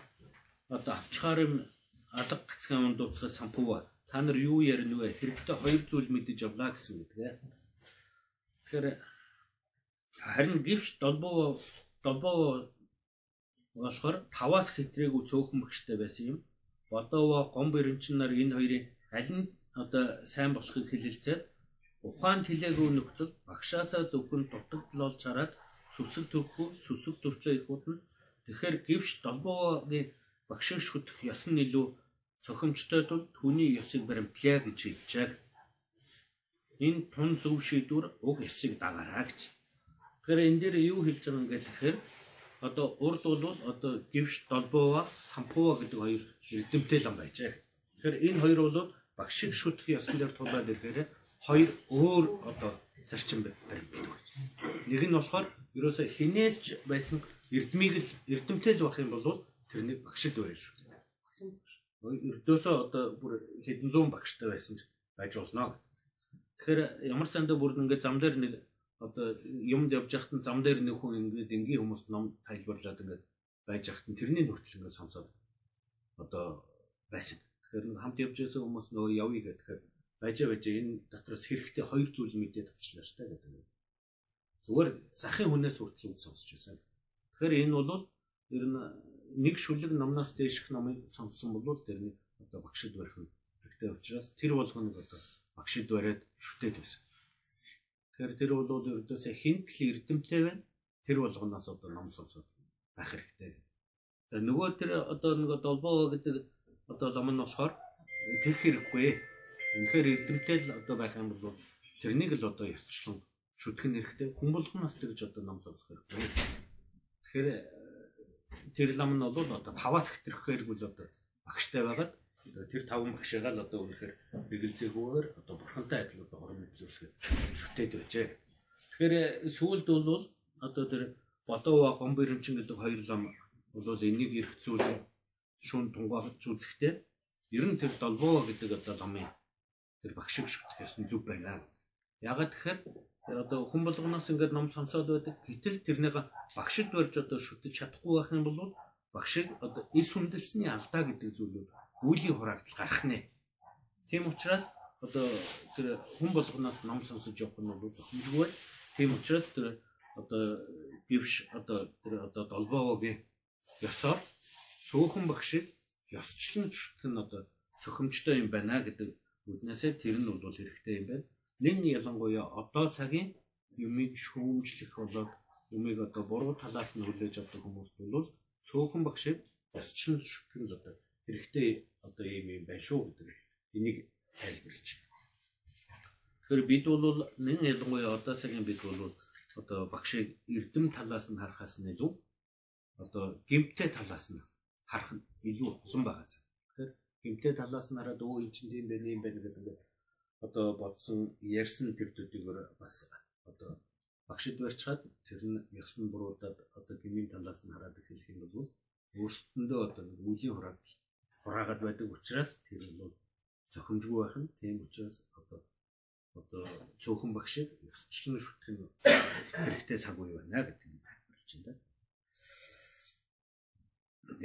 одоо авчгаар юм алга гацхан ундууцгай сампува та нар юу ярина вэ? Хэрэгтэй хоёр зүйл мэдэж авлаа гэсэн гэдэг. Тэгэхээр харин гівш долбоо долбоо болохоор таваас хэтрээгүй цөөхөн багштай байсан юм. Бодоова гом бэрэмчин нар энэ хоёрын аль нь одоо сайн болохыг хэлэлцээд ухаан тэлээгөө нөхцөл багшаасаа зөвхөн дутагдл олж хараад сүсэг төгхөө сүсэг төртлөө их удна тэгэхээр гівш долбоогийн багшиг шүтэх ёс нь илүү цохимжтой тул түүний ёсыг баримтлая гэж хэлжээ. Энэ тун зөв шийдвэр уг ёсыг дагаараа гэж. Тэгэхээр энэ дээр юу хэлж байгаа юм гэхээр одоо урд бол одоо гівш долбоова сампува гэдэг хоёр эрдэмтэй лам байжээ. Тэгэхээр энэ хоёр бол багшиг шүтэх ёсн дээр тулаад ирэхээр хоёр өөр одоо зарчим баримтлагдаг байж. Нэг нь болохоор ерөөсө хинээс ч байсан эрдмийг л эрдэмтэй л байх юм бол тэрнийг багшид барьж шүү дээ. Эрдөөсөө одоо бүр хэдэн зуун багштай байсан ч байж болно. Тэгэхээр ямар сандаа бүр ингээд зам дээр нэг одоо юмд явж байхад нь зам дээр нэг хүн ингээд энгийн хүмүүс ном тайлбарлаад ингээд байж байхад нь тэрний нүртэл ингээд сонсоод одоо байсан. Тэгэхээр хамт явж байсан хүмүүс нөгөө явъя гэхээр байжаа байжаа энэ дотроос хэрэгтэй хоёр зүйл мэдээд авчлаа штэ гэдэг. Зүгээр захын хүнээс хүртэл сонсч байсан. Тэгэхээр энэ бол ер нь нэг шүлэг номноос дээшх номыг сонссон бол тэрний одоо багшид барих хэрэгтэй учраас тэр болгоныг одоо багшид бариад шүтээд байсан. Тэгэхээр тэр бол ердөөсөө хинт л эрдэмтэй байна. Тэр болгоноос одоо ном сонсоод байх хэрэгтэй. За нөгөө тэр одоо нэг долбоо гэдэг одоо лам нь болохоор тэр хэрэггүй. Үнэхээр эрдэмтэй л одоо байх юм бол тэрнийг л одоо ёсчлон шүтгэх нь хэрэгтэй. Хүн болгоноос тэгж одоо ном сонсох хэрэгтэй. Тэгэхээр тэр лам нь бол одоо таваас хэтрэх хэрэггүй л одоо багштай байгаад тэр таван багшаагаа л одоо үнэхээр бигэлзээгүйгээр одоо бурхантай адил одоо хорон мэдлүүлсгээд шүтээд байжээ. Тэгэхээр сүүлд бол одоо тэр бодоо гомб ирэмчин гэдэг хоёр лам бол энийг эргцүүлэн шүүн тунгааж үзэхдээ ер нь тэр долбоо гэдэг одоо ламын тэр багшиг ёсны зүг байна. Ягаад тэгэхээр одоо хүн болгоноос ингээд ном сонсоод байдаг. Гэтэл тэрнийг багшид барьж одоо шүтэж чадахгүй байх юм бол багшиг одоо эс хүндэлсний алдаа гэдэг зүйлүүд үеийн хураагдал гарах нэ. Тийм учраас одоо тэр хүн болгоноос ном сонсож явах нь бол зохимжгүй. Тийм учраас тэр одоо бивш одоо тэр одоо долбоогогийн ёсоор цөөхөн багшиг ёсчлон нь одоо цохимжтой юм байна гэдэг үднээсээ тэр нь бол хэрэгтэй юм байна. Нэг нь ялангуяа одоо цагийн юмыг шүүмжлэх болоод юмыг одоо буруу талаас нь хүлээж авдаг хүмүүст бол цөөхөн багшиг ёсчлон нь одоо хэрэгтэй одоо юм юм байна шүү гэдэг энийг тайлбарлаж байна. Тэгэхээр бид бол нэг ялангуяа одоо цагийн бид бол одоо багшийг эрдэм талаас нь харахаас нь илүү одоо гимтэй талаас нь харах нь илүү улам байгаа. Тэгэхээр гимтэй талаас нь хараад өө энэ чинь юм байна юм байна гэдэг ингээд одоо бодсон ярьсан төрдүүдээр бас одоо багшид барьчаад тэр нь ёсны буруудад одоо гмийн талаас нь хараад хэлэх юм бол өөрсдөндөө одоо үеийн хураагдал хураагаад байдаг учраас тэр бол зохимжгүй байх нь тийм учраас одоо одоо цөөхөн багшийг ёсчлон шүтэх нь хэрэгтэй цаг үе байна гэдэг нь тайлбарлаж байна.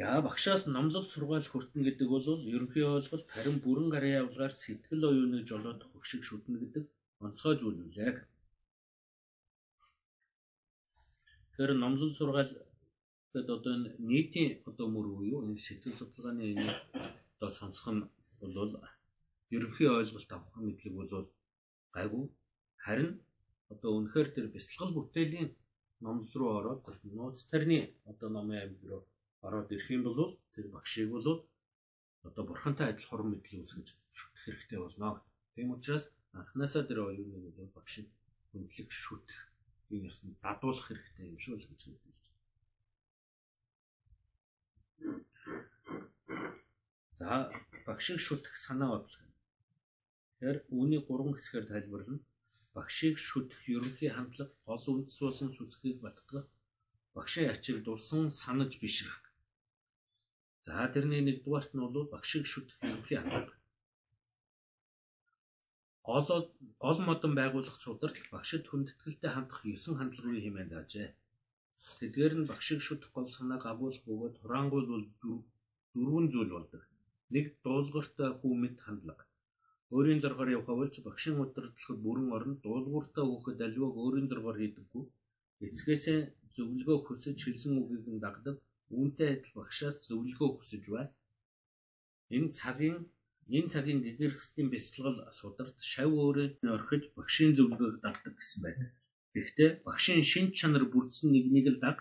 Яа багшаас номлол сургаал хүртэн гэдэг бол ерөнхий ойлголт харин бүрэн гарын явлагаар сэтгэл оюуныг жолоодох хөшиг шүтнэ гэдэг онцгой зүйл үлээ. Тэр номлол сургаал гэдэг одоо энэ нийтийн одоо мөр уу энэ сэтгэл судалгааны энэ одоо сонсох нь бол ерөнхий ойлголт авах мэдлэг бол гайгүй харин одоо үнэхээр тэр бяцлал бүтээлийн номлол руу ороод нууц тарны одоо номын амиг руу ороод ирэх юм бол тэр багшийг бол одоо бурхантай адил хурам мэдлэг үсгэж шүтэх хэрэгтэй болно. Тийм учраас анханасаа тэр оюуныг бол багшийг хөндлөх шүтэх энэ ёсны дадуулах хэрэгтэй юм шүү л гэж байна. За багшийг шүтэх санаа бодлого Тэгэхээр үүний гурван хэсгээр тайлбарлана. Багшийг шүтэх ерөнхий хандлага гол үндэс болон сүцгийг баттгах багшийн ачиг дурсан санаж бишрэх. За тэрний нэгдүгээрт нь бол багшийг шүтэх ерөнхий хандлага. Гол гол модон байгуулах сударт багшид хүндэтгэлтэй хандах 9 хандлагын хэмээн заажээ. Тэдгээр нь багшийг шүтэх гол санааг агуулах бөгөөд хураангуул бол дөрвөн зүйл болдог. Нэг дуулгартай хүмэд хандлага Өөрийн зоргоор явах болж багшийн удирдлагад бүрэн орон дуулууртаа хөөхөд аливааг өөрийн зоргоор хийдэггүй. Эцгээсээ зөвлөгөө хүсэж хэлсэн үгийг нь дагдаг. Үүнтэй адил багшаас зөвлөгөө хүсэж байна. Энэ цагийн энэ цагийн гэгэрхсдийн бяцлагал сударт шав өөрөө орхиж багшийн зөвлөгөөг дагдаг гэсэн байна. Гэхдээ багшийн шин чанар бүрдсэн нэгнийг л даг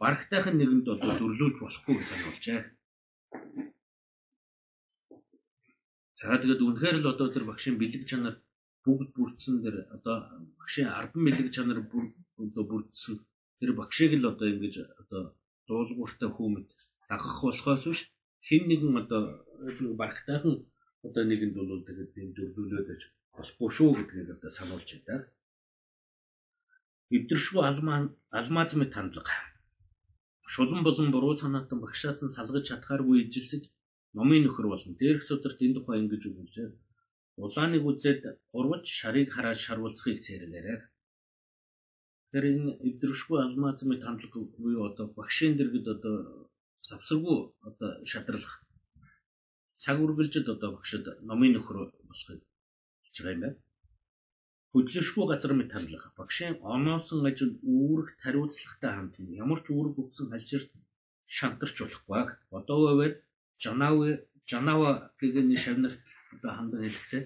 барагтайхан нэгэнд бол төрлөөж болохгүй гэж сануулжээ. За тэгээд үнэхээр л одоо тэр багшийн бэлэг чанар бүгд бүрдсэн тэр одоо багшийн 10 бэлэг чанар одоо бүрдсэн тэр багшийг л одоо ингэж одоо дуулууртай хүмэд дагах болохоос биш хэн нэгэн одоо барагтайхан одоо нэгэнд бол тэгээд энэ зөвлөлөөд оч болохгүй шүү гэдгийг одоо сануулж байна. Эвдэршгүй алмаа алмаазмын хандлага. Шулан болон буруу санаатан багшаас нь салгаж чадхааргүй ижилсэж Номын нөхөр болон дээрх сударт энэ тухай ингэж өгүүлжээ. Улааныг үзээд урвж шарыг хараад шарвалцахыг цээрэлээрээ. Тэр энэ эвдрүшгүй алмаазмын хандлага буюу одоо багшийн дэргэд одоо завсаргүй одоо шадралах цаг үргэлжид одоо багшид номын нөхөр болохыг хэлж байгаа юм байна. Хөдлөшгүй газар мэт хандлага багшийн оноосон ажил үүрэг тариуцлагатай хамт ямар ч үүрэг өгсөн халширт шантарч болохгүй. Одоо байвал Жанави Жанава гэдэг нэг шавнарт одоо хандан хэлэхдээ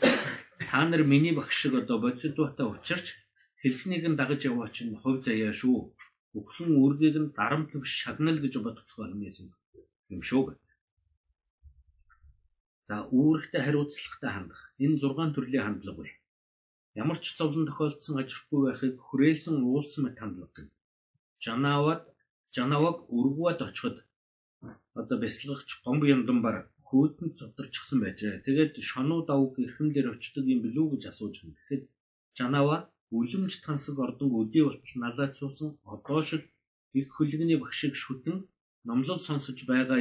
та нар миний багш шиг одоо бодисдуутай учирч хэлснийг нь дагаж яваа чинь хувь заяа шүү. Өгсөн үргийг нь дарамт биш шагнал гэж бодоцгоо хэмээсэн юм шүү гэв. За үүрэгтэй хариуцлагатай хандах. Энэ 6 төрлийн хандлага бай. Ямар ч зовлон тохиолдсон ажилтгүй байхыг хүрээлсэн уулсан мэт хандлага гэнэ. Жанавад Жанаваг өргөвд очиход одоо бяцлагч гомбо ямдан бар хөөдөнд зодорчихсан байжээ. Тэгээд шонуу давг эрхэм дээр очдөг юм билүү гэж асууж байна. Тэгэхэд Жанава үлэмж тансаг ордон өдий болтол налаад суусан одоо шиг их хөлгөний багшиг шүтэн номлол сонсож байгаа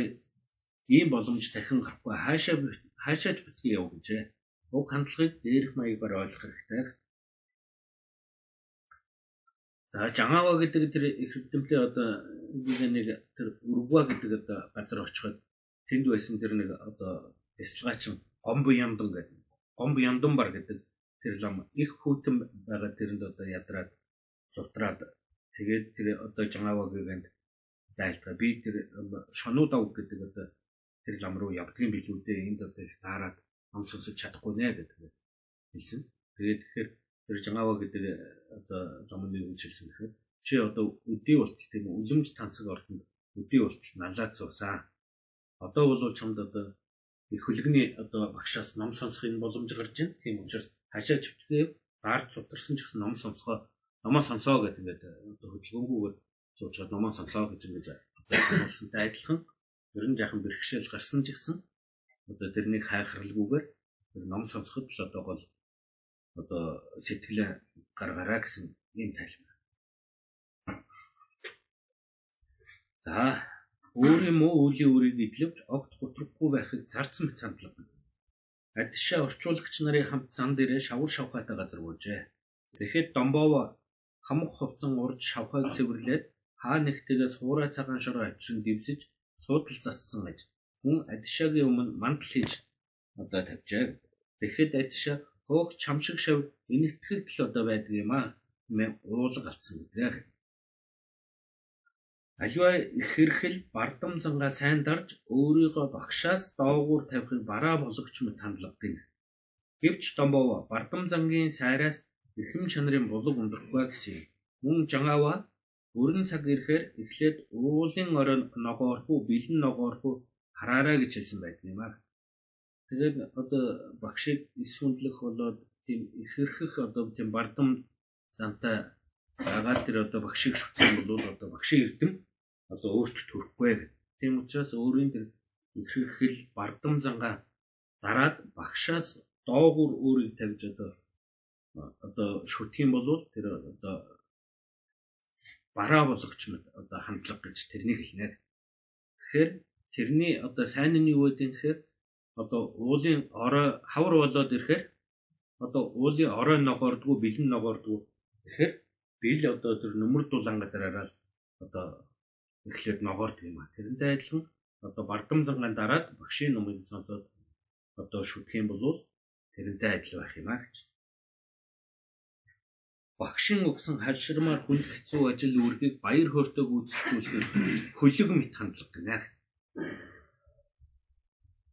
ийм боломж дахин гарахгүй хаашаа хаашаач битгий яв гэжээ. Уг хандлагыг дээрх маягаар ойлгох хэрэгтэй. За Жангава гэдэг тэр их хэвдэмтэй одоо нэг тэр Уругва гэдэг одоо газар очиход тэнд байсан тэр нэг одоо бясалгаачин Гомбо Ямдан гэдэг Гомбо Ямдан бар гэдэг тэр лам их хүйтэн байгаа тэрэнд одоо ядраад зутраад тэгээд тэр одоо Жангавагийн дайлтгаа би тэр шонууд авах гэдэг одоо тэр лам руу явдгийн билүү дээ энд одоо таарад сонсож чадахгүй нэ гэдэг хэлсэн. Тэгээд тэгэхээр тэр Жангава гэдэг одоо замны үг хэлсэн гэхээр чи одоо өдий болтол тийм үлэмж тансаг ордонд өдий болтол налаад суусан. Одоо бол чамд одоо их хөлгөний одоо багшаас ном сонсохын боломж гарч байна. Тийм учраас хашаа чөвтгөө баард сутарсан ч гэсэн ном сонсгоо номоо сонсоо гэдэг ингээд одоо хөдөлгөөнгүйгээр суучаад номоо сонслоо гэж ингэж сонсонтой адилхан ер нь жаахан бэрхшээл гарсан ч гэсэн одоо тэрнийг хайхралгүйгээр ном сонсоход л одоо гол одоо сэтгэлээ гаргараа гэсэн юм тайлбар. За өөрийн муу үлийн үрийг эдлэвч огт гутрахгүй байхыг зарцсан мэт сандлага. Адшаа орчуулагч нарын хамт зан дээрээ шавар шавхаатай газар буужээ. Тэгэхэд Домбова хамх хувцан урж шавхайг цэвэрлээд хаа нэгтэйгээ суурай цагаан шороо авчран дивсэж суудал зассан гэж хүн Адшагийн өмнө мандал хийж одоо тавьжээ. Тэгэхэд Адшаа хөөх чамшиг шав энэтхэгт л одоо байдаг юм аа. Мэн уулга алдсан гэдэг. Аливаа их хэрхэл бардам зангаа сайн дарж өөрийгөө багшаас доогуур тавихыг бараа болгоч мэт хандлагдаг. Гэвч Домбов бардам зангийн сайраас эрхэм чанарын булаг ундрахгүй гэсэн. Мөн Жангава өрн цаг ирэхээр эхлээд уулын орон ногоорхуу бэлэн ногоорхуу хараарай гэж хэлсэн байдаг юм аа. Тэгээд одоо багшийг исүндлэх болоод тийм ихэрхэх одоо тийм бардам зантай байгаа тэр одоо багшийг шүтэх бол одоо багшийн эрдэм одоо өөрчлөлт төрөхгүй гэдэг. Тийм учраас өөрийн тэр ихэрхэл бардам зангаа дараад багшаас доогуур өөрийг тавьж одоо одоо шүтэх юм бол тэр одоо бараа болгоч мэт одоо хандлага гэж тэрнийг хэлнэ. Тэгэхээр тэрний одоо сайн нь юу гэдэг гэхээр одоо уулын орой хавар болоод ирэхээр одоо уулын орой ногоордгоо бэлэн ногоордгоо тэгэхээр бил одоо тэр нөмөр дулаан газараараа одоо эхлээд ногоордог юм а. Тэрнтэй адилхан одоо бардам зангаан дараад багшийн номыг сонсоод одоо шүтэх юм бол тэрнтэй адил байх юм а гэж багшин өгсөн хальширмаар хүнд хэцүү ажил үүргийг баяр хөөртэйг үүсгүүлэхээр хөлөг мэт хандлага гэнэ.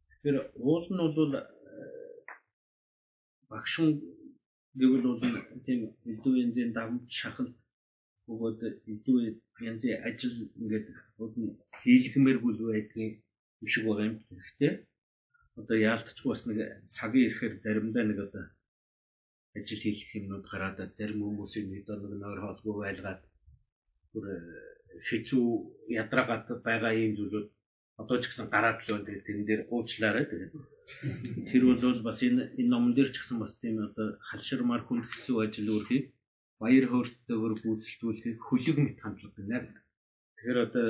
Тэгэхээр уул нь бол багшин гэвэл бол тийм эдүү янзын давмж шахалт өгөөд эдүү янзын ажил ингээд бол хийлгэмээргүй байдгийн юм шиг байгаа юм. Гэхдээ одоо яалтчгүй бас нэг цагийн ирэхээр заримдаа нэг одоо ажил хийх юмнууд гараад зарим хүмүүсийн нэг нэг нойр хоолгүй байлгаад бүр хэцүү ядраагаад байгаа юм зүйлүүд одоо ч гэсэн гараад л байна. Тэгээд тэрэн дээр уучлаарай. Тэгээд тэр бол бас энэ энэ номон дээр ч гэсэн бас тийм одоо халширмаар хүн хэцүү ажил үрхийг баяр хөөртэйгээр гүйцэлдүүлэхийг хүлэг мэт хандлага гэнэ. Тэгэхээр одоо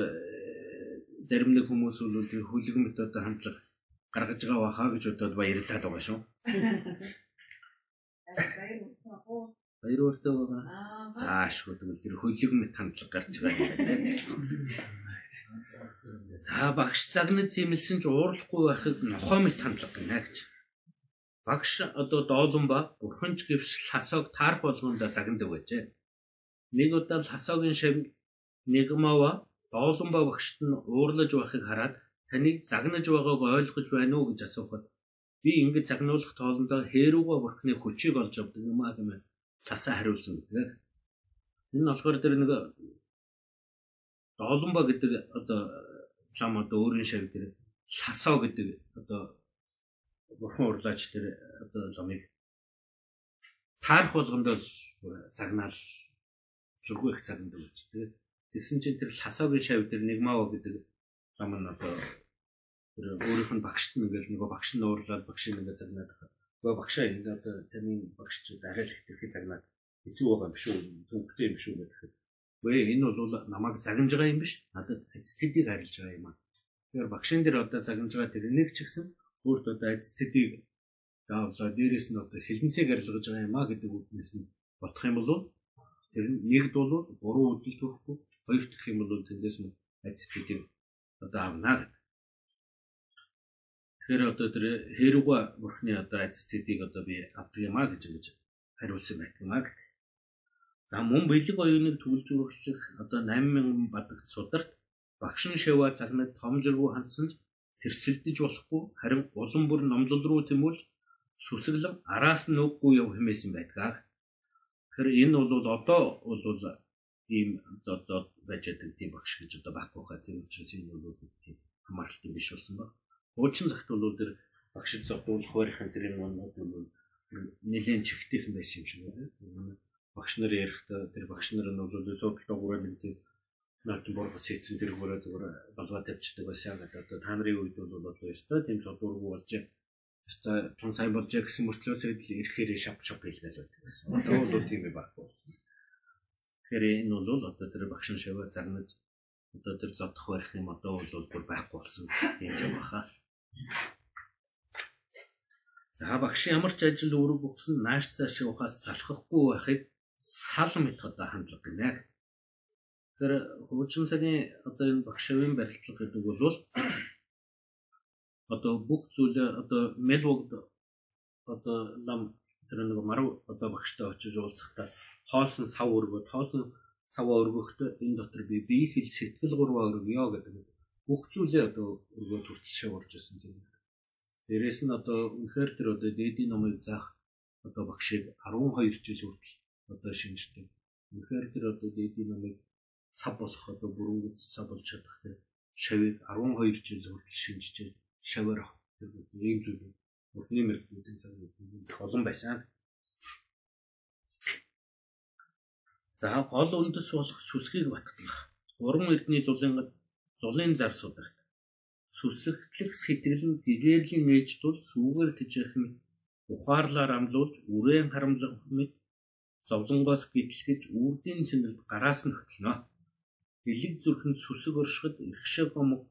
зарим нэг хүмүүс бол тэр хүлэг мэт одоо хандлага гаргаж байгаа баха гэж бодоод баярлаад байгаа шүү. Баяр өөртөө байгаа. Заашгүй тэгвэл тэр хөлөг мэт хандлага гарч байгаа юм байна. За багш загнаж зэмлсэн ч уурлахгүй байхыг нохой мэт хандлага гэнэ гэж. Багш одоо доолон ба бурханч гэвч хасоог таарх болгонд загнадаг байжээ. Нэг удаа хасоогийн шав нэгмава доолон ба багшд нь уурлаж байхыг хараад таныг загнаж байгааг ойлгож байна уу гэж асуухад би ингэж загнуулах тоолондоо хээрүүгөө бурхны хүчийг олж авдаг юм аа гэмээр цасаа хариулсан гэдэг. Энэ нь болохоор тэр нэг дооломба гэдэг одоо лам одоо өөрийн шав дээр ласоо гэдэг одоо бурхан урлаач тэр одоо ламыг таарх болгондоо загнаал зургүй их загнад өгч тэгээд тэгсэн чинь тэр ласоогийн шав дээр нэгмаа гэдэг лам нь одоо тэр өөрийнх нь багшд нь ингээл нөгөө багш нь уурлаад багшийг ингээд загнаад байгаа. Нөгөө багшаа ингээд одоо таны багш ч дахиад их тэрхий загнаад хэцүү байгаа юм шүү. Төвхтэй юм шүү гэхэд. Вэ энэ бол намайг загнаж байгаа юм биш. Надад эцтэдийг харилж байгаа юм аа. Тэгэхээр багшин дээр одоо загнаж байгаа тэр нэг ч гэсэн өөрт одоо эцтэдийг даавлаа дээрэс нь одоо хилэнцээ гарилгаж байгаа юм а гэдэг үгнээс нь бодох юм бол тэр нэгд бол буруу үзэл төрөхгүй хоёр дахь юм бол тэндээс нь альцчдыг одоо авна гэдэг. Тэгэхээр одоо тэр хэрүүга бурхны одоо альцчдыг одоо би авдаг юм а гэж ингэж хариулсан байх юм а гэдэг. За мөн бэлэг оюуныг өргөх одоо 8000 бадагт сударт багш нь шава цагнад том жиргүү хандсан ч тэрсэлдэж болохгүй харин улам бүр номлол руу тэмүүлж сүсгэлэн араас нь үггүй яв хэмээсэн байдаг. Тэгэхээр энэ бол одоо бол ийм одоо байж байгаа тийм багш гэж одоо байхгүй хаа тийм учраас энэ бол тийм хамааралтай биш болсон баг. Уучин цагт бол тэр багшид зодуулах барихын тэр юм бол нэлээд чихтэйхэн байсан юм шиг байна. Багш нар ярихдаа тэр багш нар нь бол суудлаа гурав нэг тийм наадын боргос хийсэн тэр хөрөө зүгээр болгоод тавьчихдаг байсан гэдэг. Одоо та нарын үед бол одоо ёстой тийм зодуургүй болж ёстой тун сайн болж гэсэн мөртлөө зэдэл ирэхээр шап шап хийлгээл байдаг байсан. Одоо бол тийм байх болсон. Тэгэхээр энэ бол одоо тэр багш нь шаваа зарнаж одоо тэр зодох барих юм одоо бол бүр байхгүй болсон юм шиг баха. За багш ямар ч ажил өрөг өгсөн нааш цааш ухаас залхахгүй байхыг сал мэт одоо хандлага гинэ. Тэр хуучин цагийн одоо энэ багшийн барилдлага гэдэг бол одоо бүх зүйлээ одоо мелвогд одоо лам тэр нэг марав одоо багштай очиж уулзахдаа хоосон сав өргөө тоосон цаваа өргөхдөө энэ дотор би бие хэл сэтгэл гурваа өргөё гэдэг бүх зүйлээ одоо өргөө төртөл шаварж байсан тийм. Дээрээс нь одоо үнэхээр тэр одоо дээдийн номыг заах одоо багшийг 12 жил хүртэл одоо шинжтэй. Үнэхээр тэр одоо дээдийн номыг цав болох одоо бүрэн цав болж чадах тэр шавыг 12 жил хүртэл шинжиж шаваар авах тэр ийм зүйл урдны мэрэгүүдийн цаг олон байсан. За гол үндэс болох сүсгийг батглах. Уран эрдний зулын зулын зар сударт. Сүслэгтлэх сэтгэл нь гэгэрлийн нээж тул сүүгээр нь ухаарлаар амлуулж үрээн харамлах мэт зовлонгоос гэтлгэж үрдийн цэнгэлд гараас нь хөтлөнө бэлэг зүрхэн сүсэг оршиход эрхшээ гомог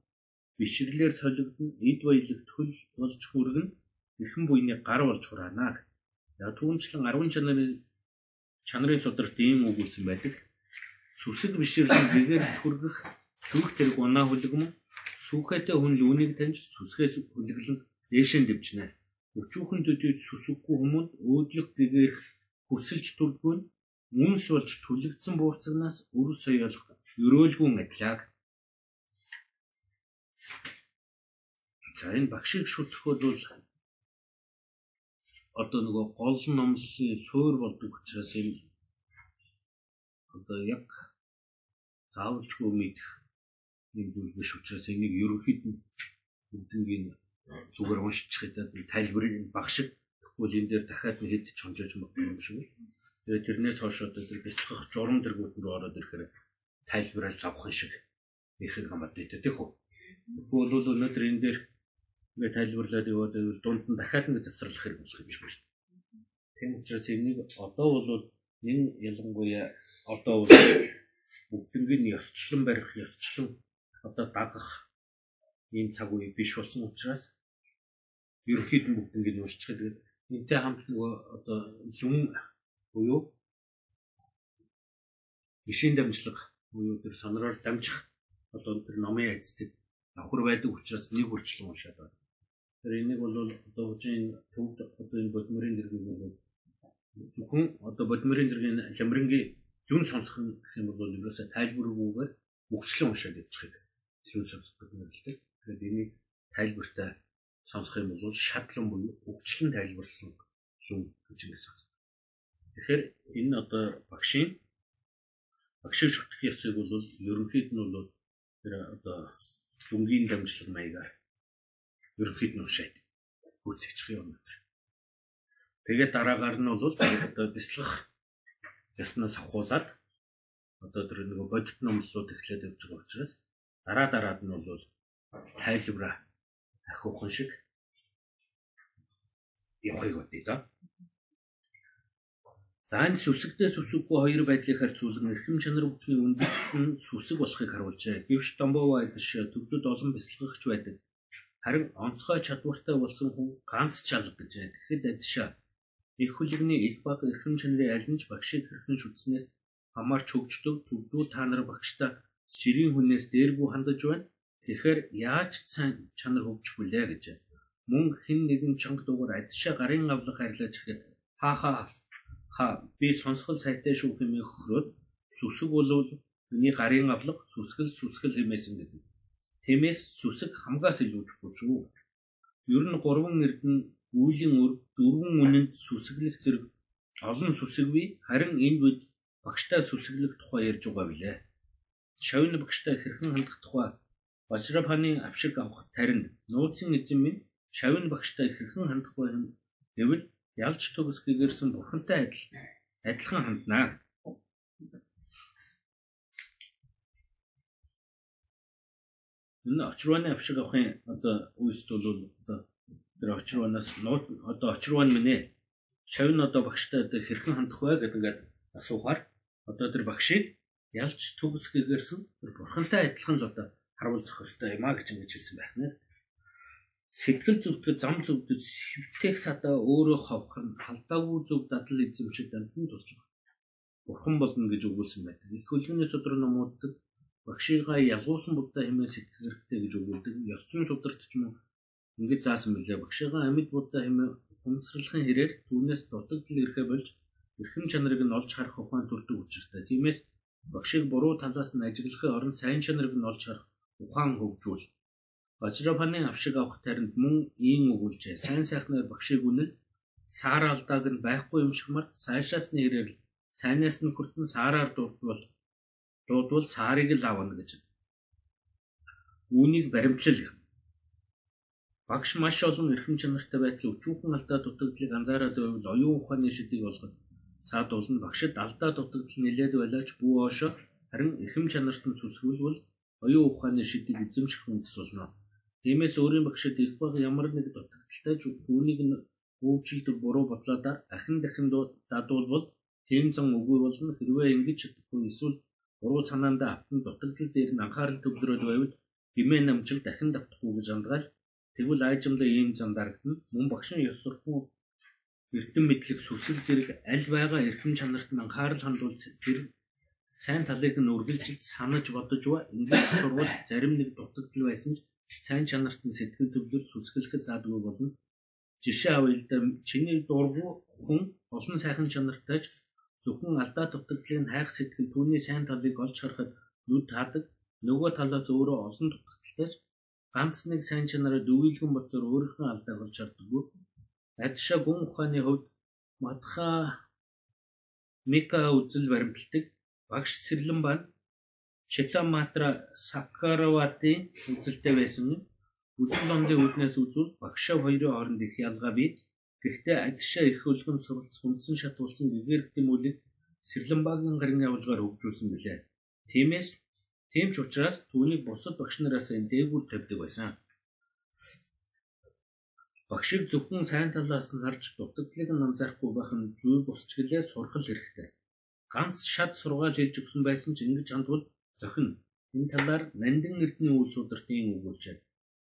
бишрлэр солигдсон эд баялаг төл болж хүргэн эрхэн буйны гар болж хураана. Яг түүнчлэн 10 чанарын чанарын сударт ийм үг үлсэн байдаг. Сүсэг бишрлэн гэгээр хүргэх сүх тэрэг унаа хүлэгм сүхэтэй хүн лүүнийг таньж сүсгээс хүлэглэн дээшэн дэвчнэ. Өчүүхэн төдий сүсэггүй хүмүүд өөдлөх гэгээр хүсэлж турдгүй үнс болж түлэгдсэн буурцагнаас үр соёолох өрөөлгүн адилааг. За энэ багшийг шүтлэхэд бол одоо нөгөө гол номлолын суур болдог учраас энэ одоо яг заавалчгүй мэдэх нэг зүйл биш учраас энийг ерөнхийд нь бүгднийг зүгээр уншиж хадаад тайлбарыг багшиг тэгвэл энэ дээр дахиад нэг хэд чонжож магадгүй юм шиг. Тэгээд тэрнээс хойш одоо тэр бяцлах журам тэргүүт рүү ороод ирэхээр тайлбарлаж авах шиг их хамаад дийтэй тийм үү. Тэгвэл бол өнөөдөр энэ дээр ингээ тайлбарлаад яваад дунд нь дахиад ингээ завсарлах хэрэг болох юм шиг байна. Тийм учраас энийг одоо бол энэ ялангуяа одоо бол бүгднийг нь ёсчлон барих, ёсчлон одоо дагах ийм цаг үе биш болсон учраас ерөөхдөө бүгднийг нь уншчих. Тэгээд энтэй хамт нөгөө одоо юм буюу бишийн дамжлага буюу тэр сонороор дамжих одоо тэр номын эцдэг давхар байдаг учраас нэг хүрчлэн уншаад байна. Тэр энийг бол одоо хожийн төвд одоо энэ бодмөрийн дэргийг бол зөвхөн одоо бодмөрийн дэргийн ламрингийн юун сонсох гэх юм бол ерөөсөө тайлбаргүйгээр мөгчлэн уншаад явчихыг юун сонсох гэдэг нь л дээ. Тэгэхээр энийг тайлбартай сонсох юм бол шатлан буюу өгчлэн тайлбарлсан юм гэж ингэсэн. Тэгэхээр энэ одоо багшийн багшийн шүтэх ёсыг бол ерөнхийд нь бол тэр одоо дүнгийн дамжлаг маягаар ерөнхийд нь ушаад гүйцэтгэх юм байна. Тэгээд дараагаар нь бол одоо бяцлах яснаас авахуулаад одоо тэр нэг бодит номлолууд эхлээд явж байгаа учраас дараа дараад нь бол тайлбараа ахиухан шиг явахыг бодъё да. За энэ сүсэгдээ сүсэггүй хоёр байдлыг харьцуулан эрхэм чанар бүхний үндэс нь сүсэг болохыг харуулжээ. Гэвч Домбова адиш төвдөд олон бяцлагч байдаг. Харин онцгой чадвартай болсон хүн ганц чалга гэж тэгэхэд адишаа их хүлэгний их баг эрхэм чанарын аль ч багшийг хэрхэн шүтснээс хамаарч хөгждөг төвдүү та нар багштай жирийн хүнээс дээргүй хандаж байна. Тэгэхээр яаж сайн чанар хөгжих вүлээ гэж. Мөн хэн нэгэн чанга дуугаар адишаа гарын авлах харьлаж ихэд хаа хаа хаа би сонсгол сайтай шүү хэмээн хөрөөд сүсэг болвол миний гарын авлага сүсгэл сүсгэл хэмээсэн гэдэг. Тиймээс сүсэг хамгаас илүү чухал шүү. Ер нь гурван эрдэнэ үүлийн өр дөрвөн үнэнд сүсэглэх зэрэг олон сүсэггүй харин энэ үед багштай сүсэглэх тухай ярьж байгаа билээ. Шавны багштай хэрхэн хандах тухай Вajrapani авшиг авах тарин нууцын эзэн минь шавны багштай хэрхэн хандах вэ гэвэл ялж төгс гэгэрсэн бурхантай адил адилхан ханднаа. Энэ очрооны авшиг авахын одоо үйлс бол одоо тэр очроонаас одоо очроон минь ээ шавны одоо багштай одоо хэрхэн хандах вэ гэдэг ингээд асуухаар одоо тэр багшийг ялж төгс гэгэрсэн бурхантай адилхан л одоо харуул зохистой юм а гэж ингэж хэлсэн байх нэ. Сэтгэл зүтгэж зам зүвдэж хөвтөх садаа өөрөө ховх нь халдаагүй зөв дадал эзэмшиж амтан туслах. Бурхан болно гэж өгүүлсэн байдаг. Их хөлгөний судар номуудад багшигаа ялгуусан будда хэмээн сэтгэх хэрэгтэй гэж өгүүлдэг. Ёсцон сударт ч юм уу ингэж заасан билээ. Багшигаа амьд будда хэмээн хүнсрэлхэн хэрээр түүнээс дутагдал ирэхэ болж эрхэм чанарыг нь олж харах ухаан төрдөг учиртай. Тиймээс багшийг буруу талаас нь ажиглахын орон сайн чанарыг нь олж харах ухаан хөгжүүл. Вajrapani авшиг авах таринд мөн ийм өгүүлжээ. Сайн сайхнаар багшийг үнэл саар алдааг нь байхгүй юм шиг март сайшаас нь ирэл сайнаас нь хүртэн саараар дуудвал дуудвал саарыг л авна гэж. Үүнийг баримтлал Багш маш олон эрхэм чанартай байдлын өчүүхэн алдаа дутагдлыг анзаараад байвал оюун ухааны шидийг олгод цаадуулна багшид алдаа дутагдал нэлээд байлаач бүү оошо харин эрхэм чанарт нь сүсгүүлвэл оюун ухааны шидийг эзэмших хүндэс болно. Тиймээс өөрийн багшид их баг ямар нэг дутагдaltaй ч түүнийг нь өвчлөлт буруу бодлоо дахин дахин дадуулбал тийм зан үгүй болно хэрвээ ингэж чадахгүй эсвэл буруу санаандаа автан дутагдал дээр нь анхаарал төвлөрөөд байвал химээ намжиг дахин давтахгүй гэж андгаал тэгвэл айжмдаа ийм зам дарагдана мөн багшийн ёс суртахуун эрдэм мэдлэг сүсэг зэрэг аль байгаа эрхэм чанарт нь анхаарал хандуул тэр сайн талыг нь үргэлж санаж бодож ба ингэж сурвал зарим нэг дутагдал байсан ч сайн чанарт нь сэтгэл төвлөр сүсгэлэхэд заадгүй болно. Жишээ авъя да чиний дургу хүн олон сайхан чанартай ч зөвхөн алдаа дутагдлыг хайх сэтгэл түүний сайн талыг олж харахад нүд таадаг нөгөө талаас өөрөө олон дутагдaltaй ч ганц нэг сайн чанараа дүгийлгэн бодлоор өөрийнхөө алдааг олж харддаг. Адшаа гүн ухааны хувьд матха мика үзэл баримталдаг багш Сэрлэн бан Читаматра Сакараватын үзэлтэй байсан үзэл номдын үүднээс үзвэл багшаа хоёрын хооронд их ялгаа бий. Гэхдээ адшаа их хөлгөн суралц хүнсэн шатуулсан гэгээр гэмүүлэг Сэрлэнбагийн гарын явуулгаар хөгжүүлсэн билээ. Тиймээс тийм ч учраас түүнийг бусад багш нараас дээгүүр тавьдаг байсан. Багшийг зөвхөн сайн талаас нь харж дутагдлыг нь анзаарахгүй байх нь зүйл босчгэлээ сурах хэрэгтэй. Ганц шат сургаал хийж өгсөн байсан ч ингэж хандвал зохино. Энэ талаар Нандин эрдний үйл судртын өгүүлжээ.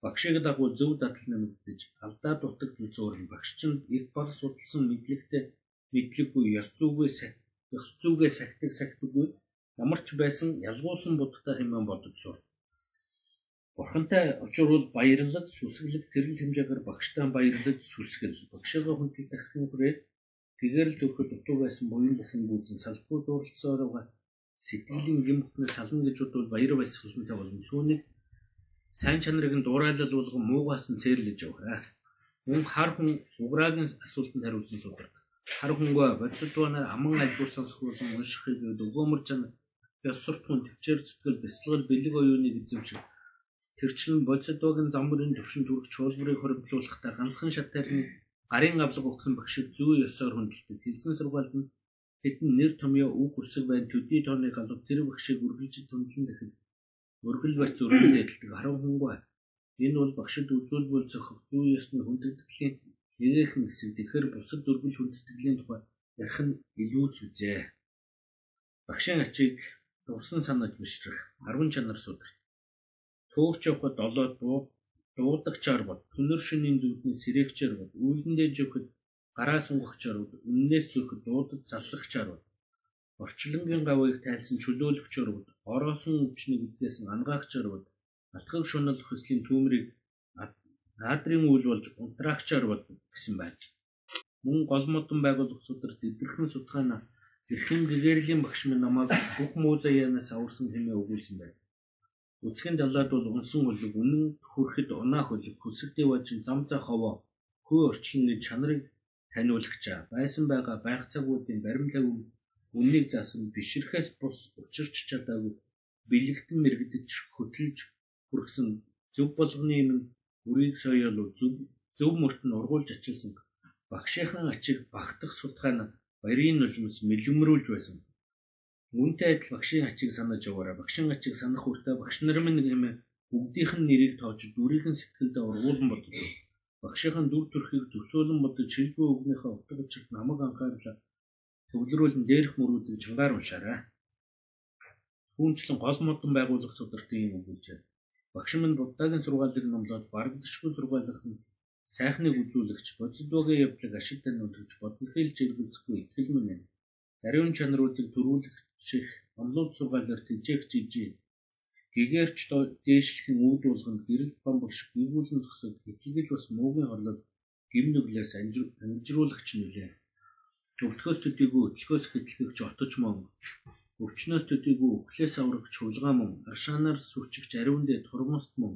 Багшийг дагуу зөв дадал нэмэгдэж, алдаа дутагдал зөөрн багш чинь их баг судалсан мэдлэгтэй мэдлэггүй ёс зүгээ ёс зүгээ сахдаг сахдаггүй ямар ч байсан ялгуулсан будтай хэмээн бодож сур. Бурхантай учруул баярлаг сүсгэлэг тэрэл хэмжээгээр багштай баярлаж сүсгэл багшигаа хүндэл дахин хүрээ тэгээр л төрөхөд дутуу байсан буян бүхэн гүйцэн салбар дууралцсоор байгаа сэтгэлийн гэм бүхнээ сална гэж бодвол баяр баясгалантай болно. Сүүнийг сайн чанарыг нь дуурайлал болгон муугаас нь цээрлэж яваа. Мөн хар хүн уграагийн асуултанд хариулсан судар. Хар хүнгөө бодисдуунаар аман альбуур сонсох болон уншихыг өгөөмөр чанар ёс суртахуун төвчээр зүтгэл бяцлал бэлэг оюуныг эзэмших тэрчлэн бодисдугийн замбарын төвшин төрөх чуулбарыг хоригдлуулахдаа ганцхан шатаар нь гарын авлага өгсөн багшид зүү ёсоор хүндэлдэг. Хэлсэн сургаалд нь хэдэн нэр томьёо үг үсэг байн төдий тооны галуу тэр багшийг үргэлж томдлон дахин өргөл барьц өргөл яддаг 10 хүнгүй. Энэ бол багшид үзүүлбэл зохих зүү ёсны хүндэгдлийн нэгэн хэсэг. Тэгэхээр бусад өргөл хүндэтгэлийн тухай ярих нь илүү зүзээ. Багшийн ачийг дурсан санаж бишрэх 10 чанар сударт. Төөгч явахад олоод буу дуудагчаар бод түнэр шөнийн зүудний сэрэгчээр бод үйлдэндээ жөхөд гараа сунгагчаар бод үннээс зүрхэд дуудад заллагчаар бод орчлонгийн гавыг тайлсан чөлөөлөгчөөр бод ороосон өвчнийг эдгээс ангаагчаар бод атгах шунал хөслийн түүмрийг наадрын үйл болж унтраагчаар бод гэсэн байна мөн гол модон байгууллагчдаар дэвгэрхэн судалгаана эрхэм гэгэрлийн багш минь намайг бүх муу заяанаас аварсан хэмээн өгүүлсэн байна. Үцгийн далаад бол унсан хөлөг үнэн хүрэхэд унаа хөлөг хүсэг дэважин зам за ховоо хөө орчгийн чанарыг таниулагчаа байсан байгаа байх цагуудын баримлаг үннийг заасан бишрэхээс бус учирч чадаагүй бэлэгдэн мэрэгдэж хөтлөж хүрсэн зөв болгоны юм үрийг соёол зөв зөв мөрт нь ургуулж ачилсан багшийн ачиг багтах судалгаа нь баярын нулимс мэлгэмрүүлж байсан. Үүнтэй адил багшийн ачиг санаж яваараа багшийн ачиг санах хүртээ багш нар минь нэмээ бүгдийнх нь нэрийг тоож дүрийн сэтгэлдээ ургуулсан бодож байна. Багшийн дүр төрхийг төсөөлөн бодож шилжүү өгнийхээ утга учирт намайг анхаарлаа төвлөрүүлэн дээрх мөрүүдийг чангаар уншаарай. Түүнчлэн гол модон байгуулах судартын юм өгүүлжээ. Багш минь буддагийн сургаалыг номлоод барагдшгүй сургаалах нь сайхныг үзүүлэгч бодисдвогийн явдлыг ашиг таниулж бодгохыг зэрэгцэхгүй итгэл мэн. Ариун чанаруудыг төрүүлэгчих онлог сургаалаар тэжээх жижиг гэгэрч дээшлэхэн үүд болгонд гэрэл бамбар шиг гүйгүүлэн зогсоод хичээж бас муугийн хорлол гим нүглээс амжруулагч нүлээ. Өвтгөөс төдийгүй өтлөхөөс хэтлэгч отож мөн. Өвчнөөс төдийгүй өхлөөс аврагч хулгай мөн. Аршаанаар сүрчигч ариундээ турмост мөн.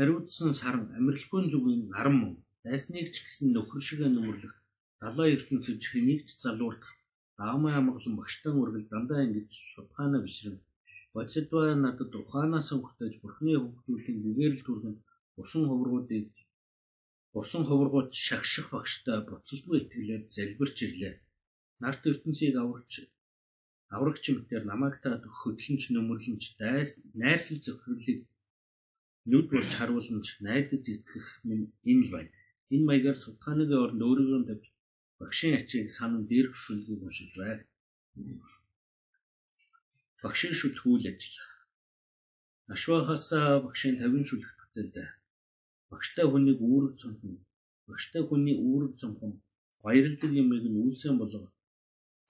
Ариутсан саран амирлгүй зүгийн наран мөн. Дайсныг ч гэсэн нөхөр шиг нөмөрлөх далаа ертөнцөж хэнийг ч залуурдах даамаа амгалан багштан үргэл дандаа ингэж судхаана бишрэн Боцидва надад ухаанаас хүртэж бурхны хөвгдүүлийн нэгэрэл түргэн урсан ховргуудыг урсан ховргууд шагших багштай буцалгүй итгэлээр залбирч ирлээ. Нарт ертөнцийг аврагч аврагч мэтэр намайг та хөдлөнч нөмөрлөнч дайс найрсал зөвхөрлийг нүд болж харуулж найдаж итгэх минь энэ л байна. Энэ маягаар судхааны оронд өөрийгөө тавьж багшийн ачийг санан дээрх шүлгийг уншиж байна. Багшийн шүлт хүл ажил. Ашвахаас багшийн 50 шүлгт бүтээлдэ. Багштай хүнийг үүрэг цонхон, багштай хүний үүрэг цонхон баярладаг юмыг нь үйлсэн болго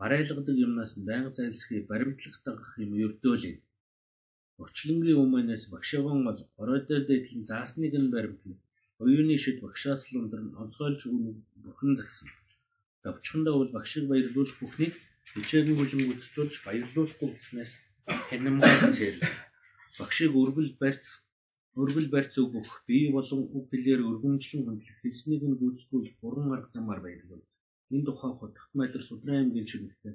барайлгадаг юмнаас байнга зайлсхий баримтлах дагах юм өрдөөлээ Орчлонгийн өмнөөс багшаагаан бол оройдоо дэдлэн заасныг нь баримтна. Оюуны шид багшаас л өндөр нь онцгойлж өгнө бүхэн загсан. Давчхандаа бол багшийг баярлуулах бүхнийг хичээгийн хүлэн гүйцэтгүүлж баярлуулахгүй бүхнээс хянамгай зээл. Багшийг өргөл барьц өргөл барьц өгөх бие болон үг хэлээр өргөмжлөн хөндлөх хэлснийг нь гүйцэтгүүлэх буран арга замаар баярлуул. Энэ тухай хотгот майдар судрын аймгийн чирэгтэй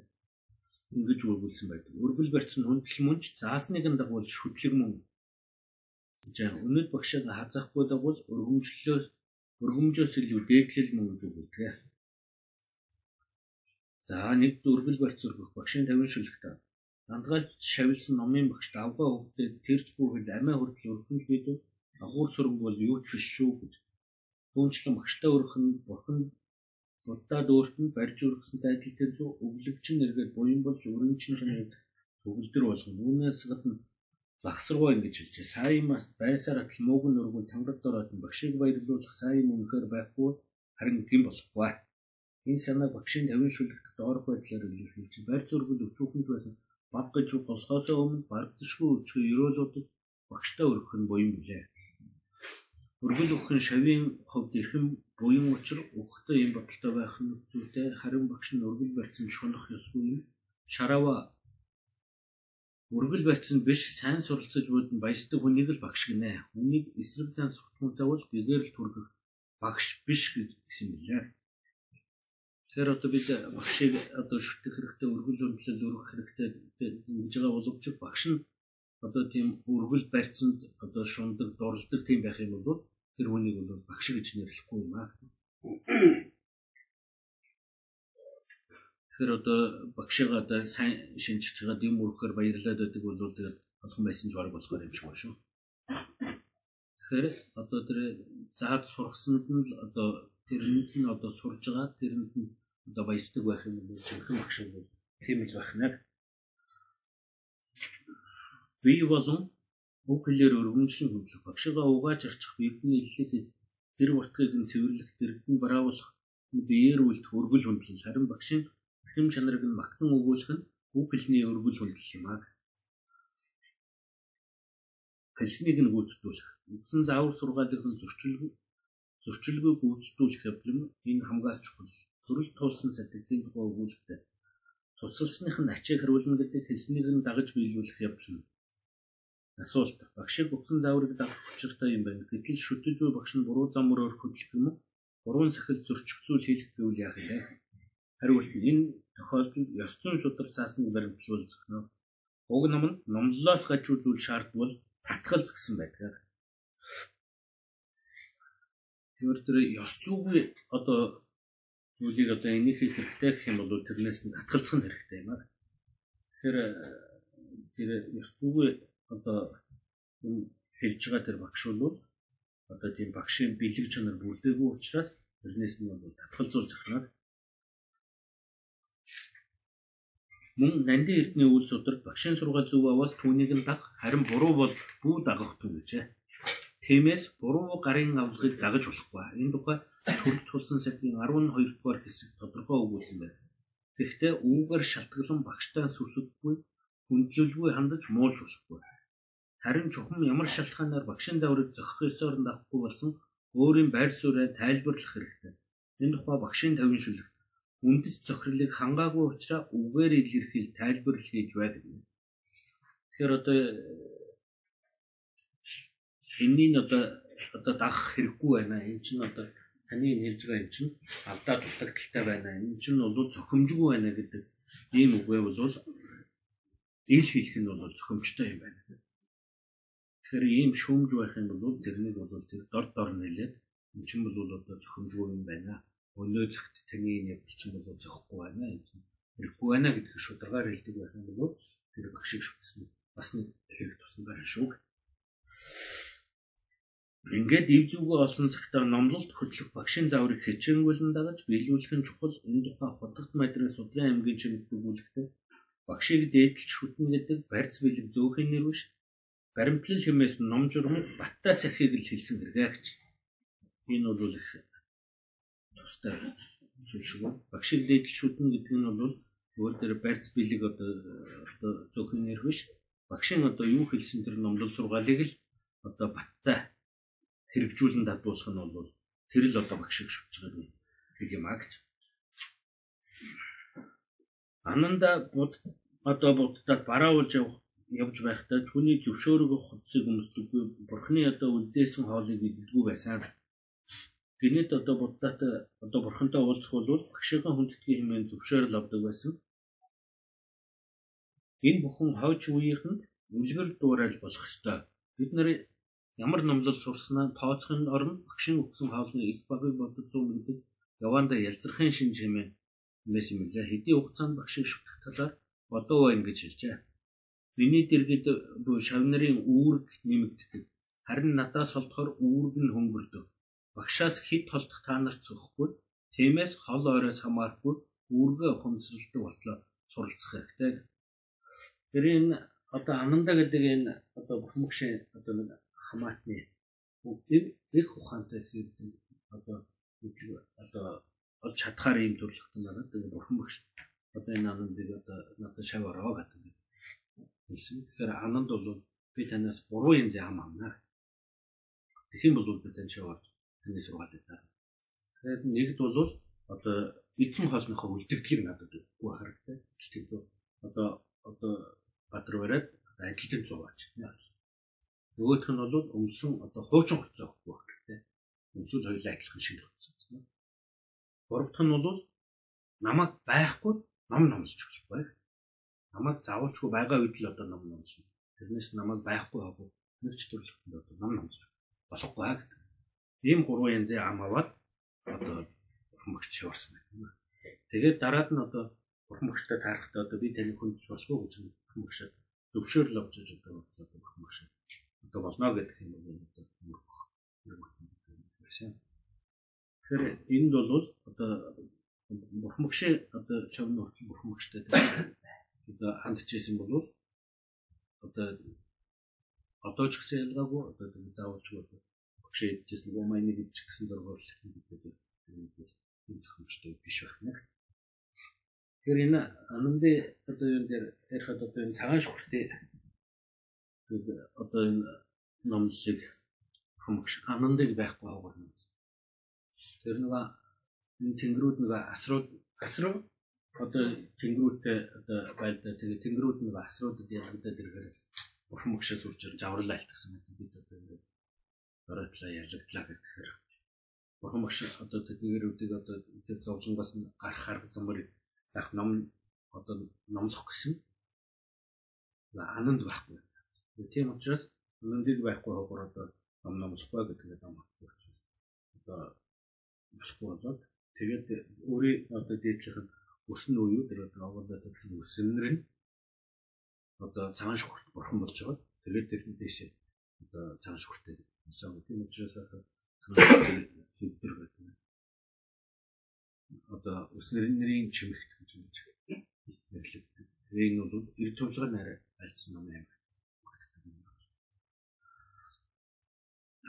ингэж үргэлжлүүлсэн байдаг. Өргөл барьсан хүндэл мөнч заасныг нь дагуулж шүтлэг мөн. За өнөд багшааг хазаахгүй дагуул өргөмжлөлөөс өргөмжөөс илүү дээдлэл мөн гэж өгдөг. За нэг өргөл барьц өргөх багшийн 50 шүлэгтэй. Дандгаалж шавилсан номын багш давгаа хөвгдөд тэрч бүхэл амиа хүртэл өргөмж бидэв. Агуур сүрэн бол юу ч биш шүү гэж. Түүнчлэн багштай өргөх нь бурхан Буддад өөрт нь барьж өргөсөнтэй адилхан зүү өглөгчин эргээд буян болж өрөмчин чанарыг төгөлдөр болгоно. Үүнээс гадна багсруу ингэж хэлжээ. Саимаас байсаар атал мууг нь өргөн тангад дороод багшийг баярлуулах сайн үнэхээр байхгүй харин гэм болохгүй. Энэ санаа багшийн 50 шүлэгт доорх байдлаар илэрхийлж барь зургал өчүүхэнд байсан баг гэж болохоос өмнө бардашгүй өчгөө ерөөлөдөд багштай өргөх нь буян билээ. Өргөл өгөх нь шавийн хувьд эрхэм буян учир өгөхдөө ийм бодолтой байх нь зүйтэй харин багш нь өргөл барьсан шунах ёсгүй юм. Шарава өргөл барьсан биш сайн суралцаж будсан баяждаг хүнийг л багш гинэ. Хүнийг эсрэг зан суртахуунтай бол гэгээр л түргэх багш биш гэсэн мэлээ. Тэгэхээр одоо бид багшийг одоо шүтэх хэрэгтэй өргөл хөндлөл өргөх хэрэгтэй гэж байгаа боловч багш нь одоо тийм өргөл барьцанд одоо шундаг дурлдаг тийм байх юм бол тэр хүнийг бол багш гэж нэрлэхгүй юм аа. Тэгэхээр одоо багшигаа одоо сайн шинжиж байгаа дэм өргөхөөр баярлаад байдаг бол тэгээд олхон байсан ч баг болохоор юм шиг байна шүү. Тэгэхээр одоо тэр заад сургасанд нь л одоо тэрэнд нь одоо сурж байгаа тэрэнд нь одоо баяждаг байх юм бол жинхэнэ багш бол тийм л байх нэ. Бие болон Уг хэлээр өргөмжлөн хөндлөх багшигаа угааж арчих биедний иллээд тэр уртгийг нь цэвэрлэх дэрэгдэн бараулах биеэр үлдэх өргөл хөндлөл харин багшийн хэм чанарыг нь магтан өгүүлэх нь уг хэлний өргөл хөндлөл юм аа. Хэлснийг нь гүйцэтгүүлэх. Үгсэн заавар сургаалыг нь зөрчилгүй зөрчилгүй гүйцэтгүүлэх нь энэ хамгаас чухал. Төрөл туулсан сэтгэлийн тухай өгүүлэлттэй. Тусалсных нь ачааг харуулна гэдэг хэлснийг нь дагаж биелүүлэх явдал нь. Асуулт. Багшийг өгсөн зааврыг дагах учиртай юм байна. Гэтэл шүтэж буй багш нь буруу зам мөрөөр хөдлөх юм уу? Буруу сахил зөрчигцүүл хийх гэвэл яах бэ? Хариулт нь энэ тохиолдолд ёс зүйн шударсаасныг баримтлуулж зохино. Уг ном нь номлолоос гажуу зүйл шаардвал татгалз гэсэн байдаг. Тэр тэр ёс зүйгүй одоо зүйлийг одоо энийг хийх хэрэгтэй гэх юм бол тэрнээс нь татгалзах нь хэрэгтэй юм аа. Тэгэхээр тэр зүйгүй одоо юм хэлж байгаа тэр багш бол одоо тийм багшийн бэлэг чанар бүрдээгүй учраас тэрнээс нь бол татгалзуулж захнаа. Мөн нандин эрдний үйл судраг багшийн сургаал зөв аваас түүнийг нь даг харин буруу бол бүү дагах түн гэжээ. Тиймээс буруу гарын авлагыг дагаж болохгүй. Энэ тухай тулсан сэтгийн 12 дугаар хэсэг тодорхой өгүүлсэн байна. Гэхдээ үүгээр шалтгаалan багштай сүсэггүй, хүндлэлгүй хандаж муулж болохгүй. Харин чухам ямар шалтгаанаар багшийн заврыг зохих ёсоор авахгүй болсон өөрийн байр сууриа тайлбарлах хэрэгтэй. Энэ тухай багшийн тавин шүлэг үндэс зохирлыг хангаагүй учраас үгээр илэрхийл тайлбарлал хийж байдаг. Тэгэхээр одоо энэний одоо одоо дагах хэрэггүй байна. Энэ чинь одоо таны хэлж байгаа юм чинь алдаа дутагдaltaй байна. Энэ чинь бол зохимжгүй байна гэдэг ийм үгээ бол ил хэлэх нь бол зохимжтой юм байна. Тэгэхээр ийм шүүмж байх юм бол тэрнийг бол тэр дор дор нэлээд энэ чинь бол одоо зохимжгүй юм байна. Өнөө зөвхт таны явдал чинь бол зохихгүй байна. Хэрэггүй байна гэдгийг шударгаар хэлдэг байх юм бол тэр багшиг шүтсэн бас нэг хэрэг тусан байх шүү. Ингээд ив зүгөө олсон цагтаа номлолт хөтлөх багшийн зааврыг хичээнгүйлэн дагаж биелүүлэх нь чухал энэ тухай хотогт мадрын судлын аймгийн чиглэл өгүүлэхдээ багшийг дээдлж шүтэн гэдэг барьц бэлэг зөөхөн нэр биш баримтлал хэмээс ном журам баттай сахиг л хэлсэн хэрэгэ гэж. Энэ бол их тустай зүйл байна. Багшийг дээдлж шүтэн гэдэг нь бол өөр дээр барьц бэлэг одоо одоо зөөхөн нэр биш багшийн одоо юу хэлсэн тэр номлол сургаалыг л одоо баттай хэрэгжүүлэн дадуулах нь бол тэр л одоо багшиг шүтж байгаа нэг юм гэж. Ананда буд одоо буддад бараулж явж байхдаа түүний зөвшөөрөг хувцсыг өмсдөггүй бурхны одоо үлдээсэн хоолыг идэлгүй байсан. Гэнэт одоо буддад одоо бурхантай уулзах бол багшийн хүндэтгэлийн хэмээн зөвшөөрөл авдаг байсан. Энэ бүхэн хойч үеийнхэнд үлгэр дуурайж болох ёстой. Бид нар Ямар номлол сурснаа тооцохын оронд багшийн өгсөн хаалганы их багыг бодож зүүн гэдэг яванда ялцрахын шин чимээ юмээс юм лээ. Хэдийн хугацаанд багшийг шүтэх талаар бодоо байна гэж хэлжээ. Миний дэргэд буй шав нарын үүрэг нэмэгддэг. Харин надаас олдохоор үүрэг нь хөнгөрдөг. Багшаас хит толдох та нарт цөхгүй. Тиймээс хол ойроос хамаарахгүй үүргээ ухамсарладаг болтлоо суралцах хэрэгтэй. Тэр энэ одоо ананда гэдэг энэ одоо бүхмөгшийн одоо хамаатны бүгдийг их ухаантай хийдэг одоо одоо олж чадхаар юм төрлөختөн байна. Тэгээ бурхан багш одоо энэ анандыг одоо надад шав ороо гэдэг хэлсэн. Тэгэхээр ананд бол би танаас буруу юм зам амнаа. Тэгэх юм бол би тань шав орж таны сургаалыг дараа. Тэгээд нэгд бол одоо эзэн хоолныхоо үлдэгдлийг надад үгүй харагтай. Тэгэхээр одоо одоо бадар бариад ажилтны зураач. Нөгөөх нь бол өмсөн одоо хуучин хувцас авахгүй байх хэрэгтэй. Өмсөл хоёулаа адилхан шинэ хувцас гэсэн. Гурав дахь нь бол намайг байхгүй ном номлож болохгүй. Намайг заавалчгүй байгаа үед л одоо ном номлоно. Тэрнээс намайг байхгүй хаагүй нэг ч төрлөختөнд одоо ном номлож болохгүй гэдэг. Ийм гурван янзын ам аваад одоо хэмгч яварсан байна. Тэгээд дараад нь одоо багштай таарахтаа одоо би таны хүндж болох уу гэж багшаа зөвшөөрөл авч байгаа одоо багшаа одоо болно гэдэг юм бол одоо байсан. Тэгэхээр энд бол одоо бурхмагшээ одоо чавны хүртэл бурхмагштай одоо хандж ирсэн бол одоо одоо ч гэсэн ялгаагүй одоо тэгээ заавалчгүй одоо багш ээжээс нөгөө маань нэг ч гэсэн зургуул гэдэг юм зөвхөмжтэй биш байх нэ. Тэгэхээр энэ анамды одоо юм дээр ярихад одоо энэ цагаан шүхртэй одоо энэ номлыг хэмгш анамдыг байхгүй хавгар. Тэр нөгөө энэ тэнгэрүүд нөгөө асрууд асруу одоо тэнгэрүүдтэй одоо байлдаа тэгээ тэнгэрүүд нөгөө асруудад ялгагдаад ирэхээр бурхан мөгшөөс үрж ирж аврал айлтгсан гэдэг бид одоо ингээд оройтлаа яллагдлаа гэхээр бурхан мөгш одоо тэнгэрүүдийг одоо тэр зовлонгоос нь гарахаар замбар заах ном одоо номлох гэсэн ананд байхгүй. Тийм учраас анандыг байхгүй хогор одоо ном номлохгүй гэдэг ном авчихсан. Одоо болохгүй болоод тэгээд өөрийн одоо дээдлийнх нь өснө үеү тэр одоо агуулда тавьсан өснөр нь одоо цагаан шүхт бурхан болж байгаа. Тэгээд тэр нь дэше одоо цагаан шүхтэй болсон. Тийм учраас одоо зүгдэр гэдэг. Одоо өснөрийн чимэгт гэж юм шиг нэрлэгддэг. Энэ бол ир төвлөгөө нэрэ альцсан юм юм.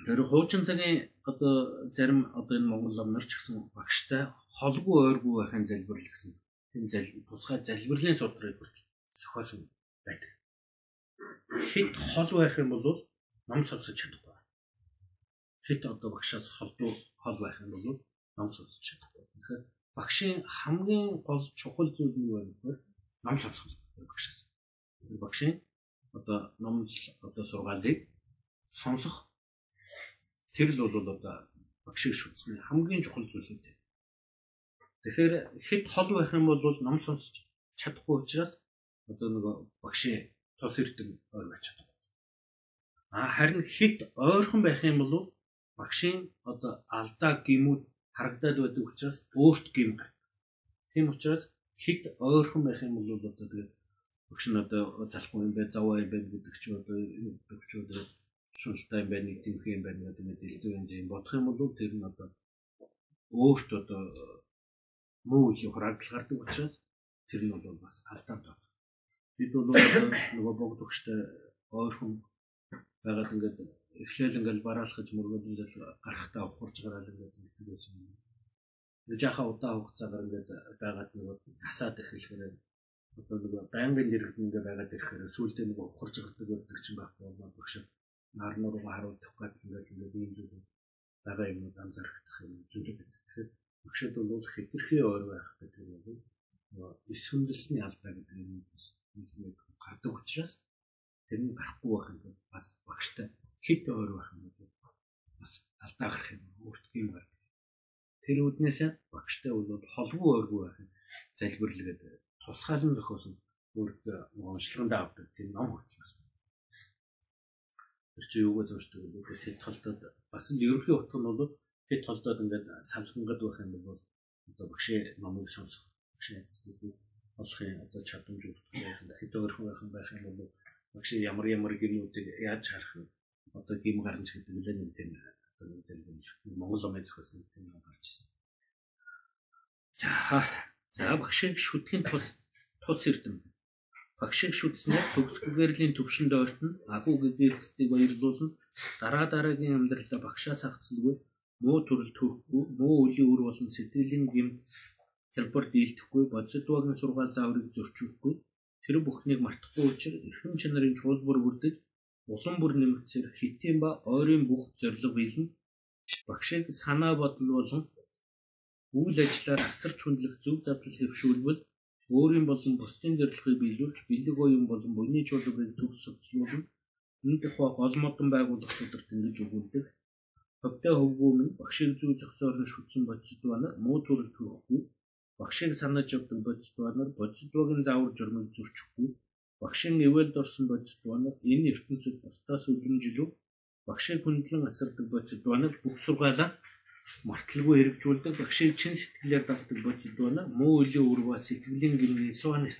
Тэр хуучин цагийн одоо зарим одоо энэ Монгол номнор ч гэсэн багштай холгүй ойргүй байхын залбирал гэсэн тийм зал тусгай залбирлын судрыг зохиосон байдаг. Хэд хол байх юм бол ном сонсож чадахгүй. Хэд одоо багшаас холдуу хол байх юм бол ном сонсож чадахгүй. Тэгэхээр багшийн хамгийн гол чухал зүйл нь юу вэ гэхээр ном сонсох багшаас. Багшийн одоо ном одоо сургаалыг сонсох Тэр л бол одоо багшийг шүтсний хамгийн чухал зүйл юм. Тэгэхээр хэд хол байх юм бол ном сонсч чадахгүй учраас одоо нөгөө багшийн тус ирдэг ойр байж чаддаг. А харин хэд ойрхон байх юм бол багшийн одоо алдаа гимүүд харагдаад байдаг учраас өөрт гим гардаг. Тийм учраас хэд ойрхон байх юм бол одоо тэгээд багш нь одоо залахгүй юм бай, заваа юм бай гэдэг ч одоо өгч одоо шултай юм байна, нэг юм байна гэдэг дэлдүү юм зин бодох юм бол тэр нь одоо өөрт одоо муу их харагдал гардаг учраас тэр нь бол бас алдаад байна. Бид бол нөгөө богд өгчтэй ойрхон байгаад ингээд эхлээл ингээд бараалхаж мөргөд ингээд гарахтаа ухарж гараад ингээд хэлдэг байсан юм. Нэг жаха удаа хугацаагаар ингээд байгаад нөгөө тасаад эхлэхээр одоо нөгөө байнгын дэрэгд ингээд байгаад ирэхээр сүүлдээ нөгөө ухарж гардаг байдаг чинь байхгүй бол багш нарны руу харуулах гэдэг ингээд ингээд ийм зүйл байгаа юм анзаарах юм зүйл байдаг. Тэгэхээр өгшөд бол хэтэрхий ойр байх гэдэг нь бол эс хүндэлсний алдаа гэдэг юм нэг гардаг учраас тэр нь гарахгүй байх юм бас багштай. Хэд ойр байх юм бол бас алдаа гарах юм өөртөө юм байна. Тэр үднээс багштай бол холгүй ойргүй байх залбирлгээд тусгаалan зохиосон. Өөртөө онцлогондоо авдаг. Тийм ном хүртэл Тэр чи юугаа зурчдаг вэ? Тэд толдод бас л ерөнхий утга нь бол тэд толдод ингээд самсгангад байх юм бол одоо багшийн номыг сонсох багшийн эцэстүүд болохын одоо чадамж өгдөг байх юм. Хэд өөрхөн байх юм байх юм бол багшийн ямар ямар гинүүдийг яаж харах вэ? Одоо гим гарч гэдэг нь нэг тийм одоо нэг зүйл Монгол номын зохиосон тийм юм гарч ирсэн. За за багшийн шүтгэхийн тус тус эрдэм багшийг шүтснээр төгсгөгэрлийн төвшөнд ойртон агуу гэгэрхсдийг баярлуулна. Дараа дараагийн амьдралдаа багшаас хагцлгүй муу төрөл төрөхгүй, муу үлийн үр болон сэтгэлийн гим хялбар дийлдэхгүй, бодсодвогийн сургаал зааврыг зөрчихгүй, тэр бүхнийг мартахгүй учраас эрхэм чанарын чуулбар бүрдэж, улам бүр нэмэгцээр хитийн ба ойрын бүх зориг биелнэ. Багшийг санаа бодол болон үйл ажиллаар асар чүндлэх зөв дадал хэвшүүлбэл өөрийн болон бусдын зорилгыг биелүүлж бэлэг оюун болон буйны чуулгыг төгс соцлуулна. Энэ тухай гол модон байгууллагуудад ингэж өгүүлдэг. Хөвдөө хөвгүүм багшийг зүй зохицуулан шүтсэн бодисд байна. Муу төрөл төрөхгүй. Багшийг санаж явдаг бодисд байна. Бодисдвогийн заавар журмыг зөрчихгүй. Багшийн ивэлд орсон бодисд байна. Энэ ертөнцид бусдаас үлэмжилв. Багшийг хүндлэн асардаг бодисд байна. Бүх сургаалаа марталгүй хэрэгжүүлдэг багшийн чин сэтгэлээр давтдаг бодит байна. Муу үлийн ба сэтгэлийн гинний суанис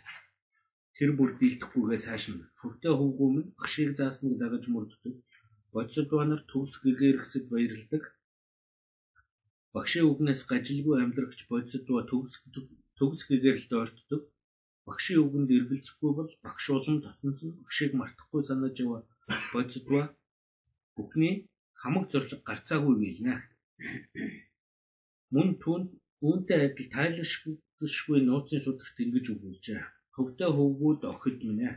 тэр бүр дийлдэхгүйгээ цааш нь фөвтөө хөвгүүм багшийг заасныг дагаж мөрддөг. Бодит банаар төвс гэгэрхсэд баярладаг. Багшийн үгнээс gaжилгүй амьдрагч бодит ба төвс төвс гэгэрэлд ойртдог. Багшийн үгэнд эргэлзэхгүй бол багш улам татансан багшийг мартахгүй санаж яваа бодсодва бүхний хамаг зориг гарцаагүй билнэ. Мөн түн үүнтэй адил тайлшгүй нууцын судагт ингэж өгүүлжээ. Хөвдөө хөвгүүд охид минь ээ.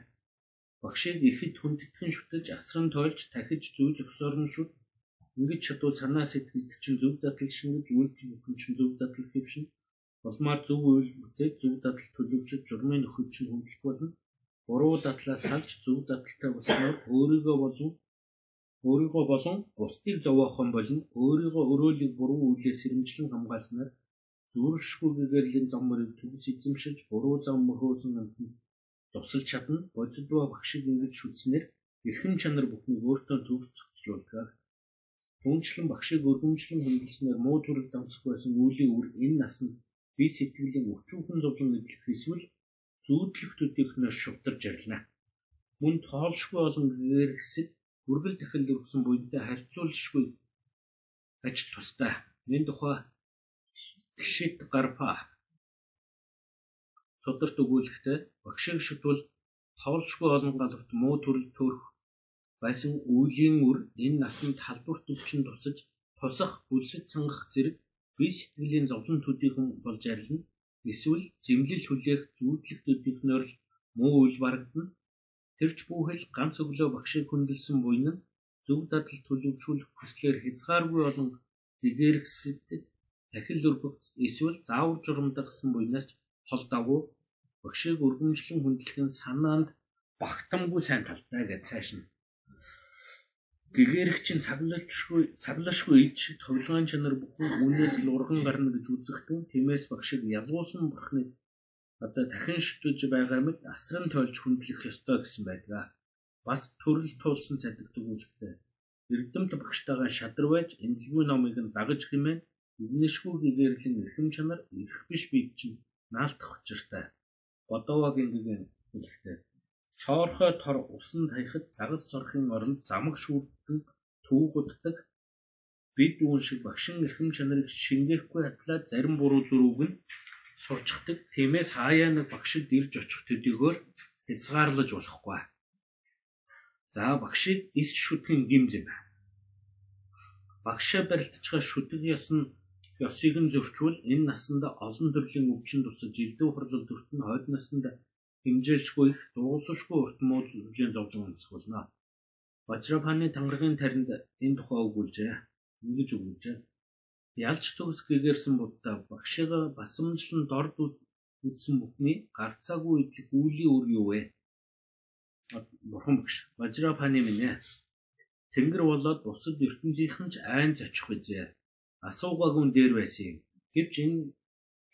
Багшийг ихэд хүндэтгэн шүтэж асран тойлж дахиж зүй зөксөрн шүт ингэж чадвал санаа сэтгэл чинь зөв дадал шингэж үйлдэл бүхэн чинь зөв дадал хэвшин Улмаар зөв үйл бүтээх, зөв дадал төлөвшөж журмын нөхөд чинь хөндлөх болно. Буруу дадлаас салж зөв дадалтай болсноор өөрийгөө болон өөрийгөө болон бусдыг зовоохон болно. Өөрийгөө өрөөлийг буруу үйлээс сэрэмжлэн хамгаалснаар зүрхшгүй гэгэрлийн зам мөрийг төгс эзэмшиж буруу зам мөхөөсөн амтнд тусалж чадна. Бодсодва багшиг ингэж шүтснээр эрхэм чанар бүхнийг өөртөө төгс зохицуулдаг. Түүнчлэн багшиг өргөмжлөн хөндлөснээр муу төрөл дамсах байсан үеийн үр энэ наснд бие сэтгэлийн өчүүхэн зовлон эдлэх эсвэл зүүдлэх төдийхнөөс шувтарж ярилна. Мөн тоолшгүй олон гэгээр хэсэг үргэл дахин дөрвсөн буйнтай харьцуулшгүй аж тустай. Энэ тухай гişит гарпа сударт өгүүлэхдээ багшиг шүтвэл тоолшгүй олон галвт муу төрөл төрөх байсан үеийн үр энэ насанд халдварт өвчин тусаж тусах бүлсэд цангах зэрэг бие сэтгэлийн зовлон төдийхөн болж арилна. Эсвэл зэмлэл хүлээх зүүдлэх төдийхнөр муу үйл барагдана. Тэрч бүхэл ганц өглөө багшийг хүндэлсэн буйн нь зөв дадал төлөвшүүлэх хүслээр хязгааргүй олон дэгэрхсэд дахил өргөгц эсвэл заавар журамдагсан буйнаас холдоогүй багшийг өргөмжлөн хүндлэх нь санаанд багтамгүй сайн талтай гэж цааш нь Гэгэрэгч нь цаглашгүй цаглашгүй ид шиг тоглоомын чанар бүхэн үнээс л урган гарна гэж үзэхдээ тиймээс багшиг ялгуусан бурхны одоо дахин шүтэж байгаа мэт асран тойлж хүндлэх ёстой гэсэн байдаг. Бас төрөл туулсан цадагдаг үлдээ. Эрдэмт багштайгаа шадарвайж эмгэлгүй номыг нь дагаж хэмээн игнэшгүй гэгэрлийн эрхэм чанар эрх биш бий чинь наалтах учиртай. Бодовагийн гэгэн хэлэхдээ Цоорхой тор усан таяхад загас сорхын оронд замаг шүүрдэн түүгуддаг бид үүн шиг багшин эрхэм чанарыг шингээхгүй хатлаа зарим буруу зүрүүг нь сурчдаг. Тиймээс хаяа нэг багшид ирж очих төдийгөөр хязгаарлаж болохгүй. За багшид эс шүтгэн гимз юм. Багшаа барилдчихаа шүдэг ёс нь ёсыг нь зөрчвөл энэ насанда олон төрлийн өвчин тусаж элдв хурлал төртөн хойд насанд хэмжээлшгүй их дуусахгүй урт муу зүйлийн зовлон онцох болно. Бачрапаны тангаргийн таринд энэ тухай өгүүлжээ. Ингэж өгүүлжээ. Ялч төгс гэгэрсэн буддаа багшигаа басамжлан дорд үтсэн бүхний гарцаагүй идэх үлийн үр юу вэ? Бурхан багш. Бачрапаны минь ээ. Тэнгэр болоод бусад ертөнцийнхэн ч айн зочих үзье. Асуугаагүй дээр байсан юм. Гэвч энэ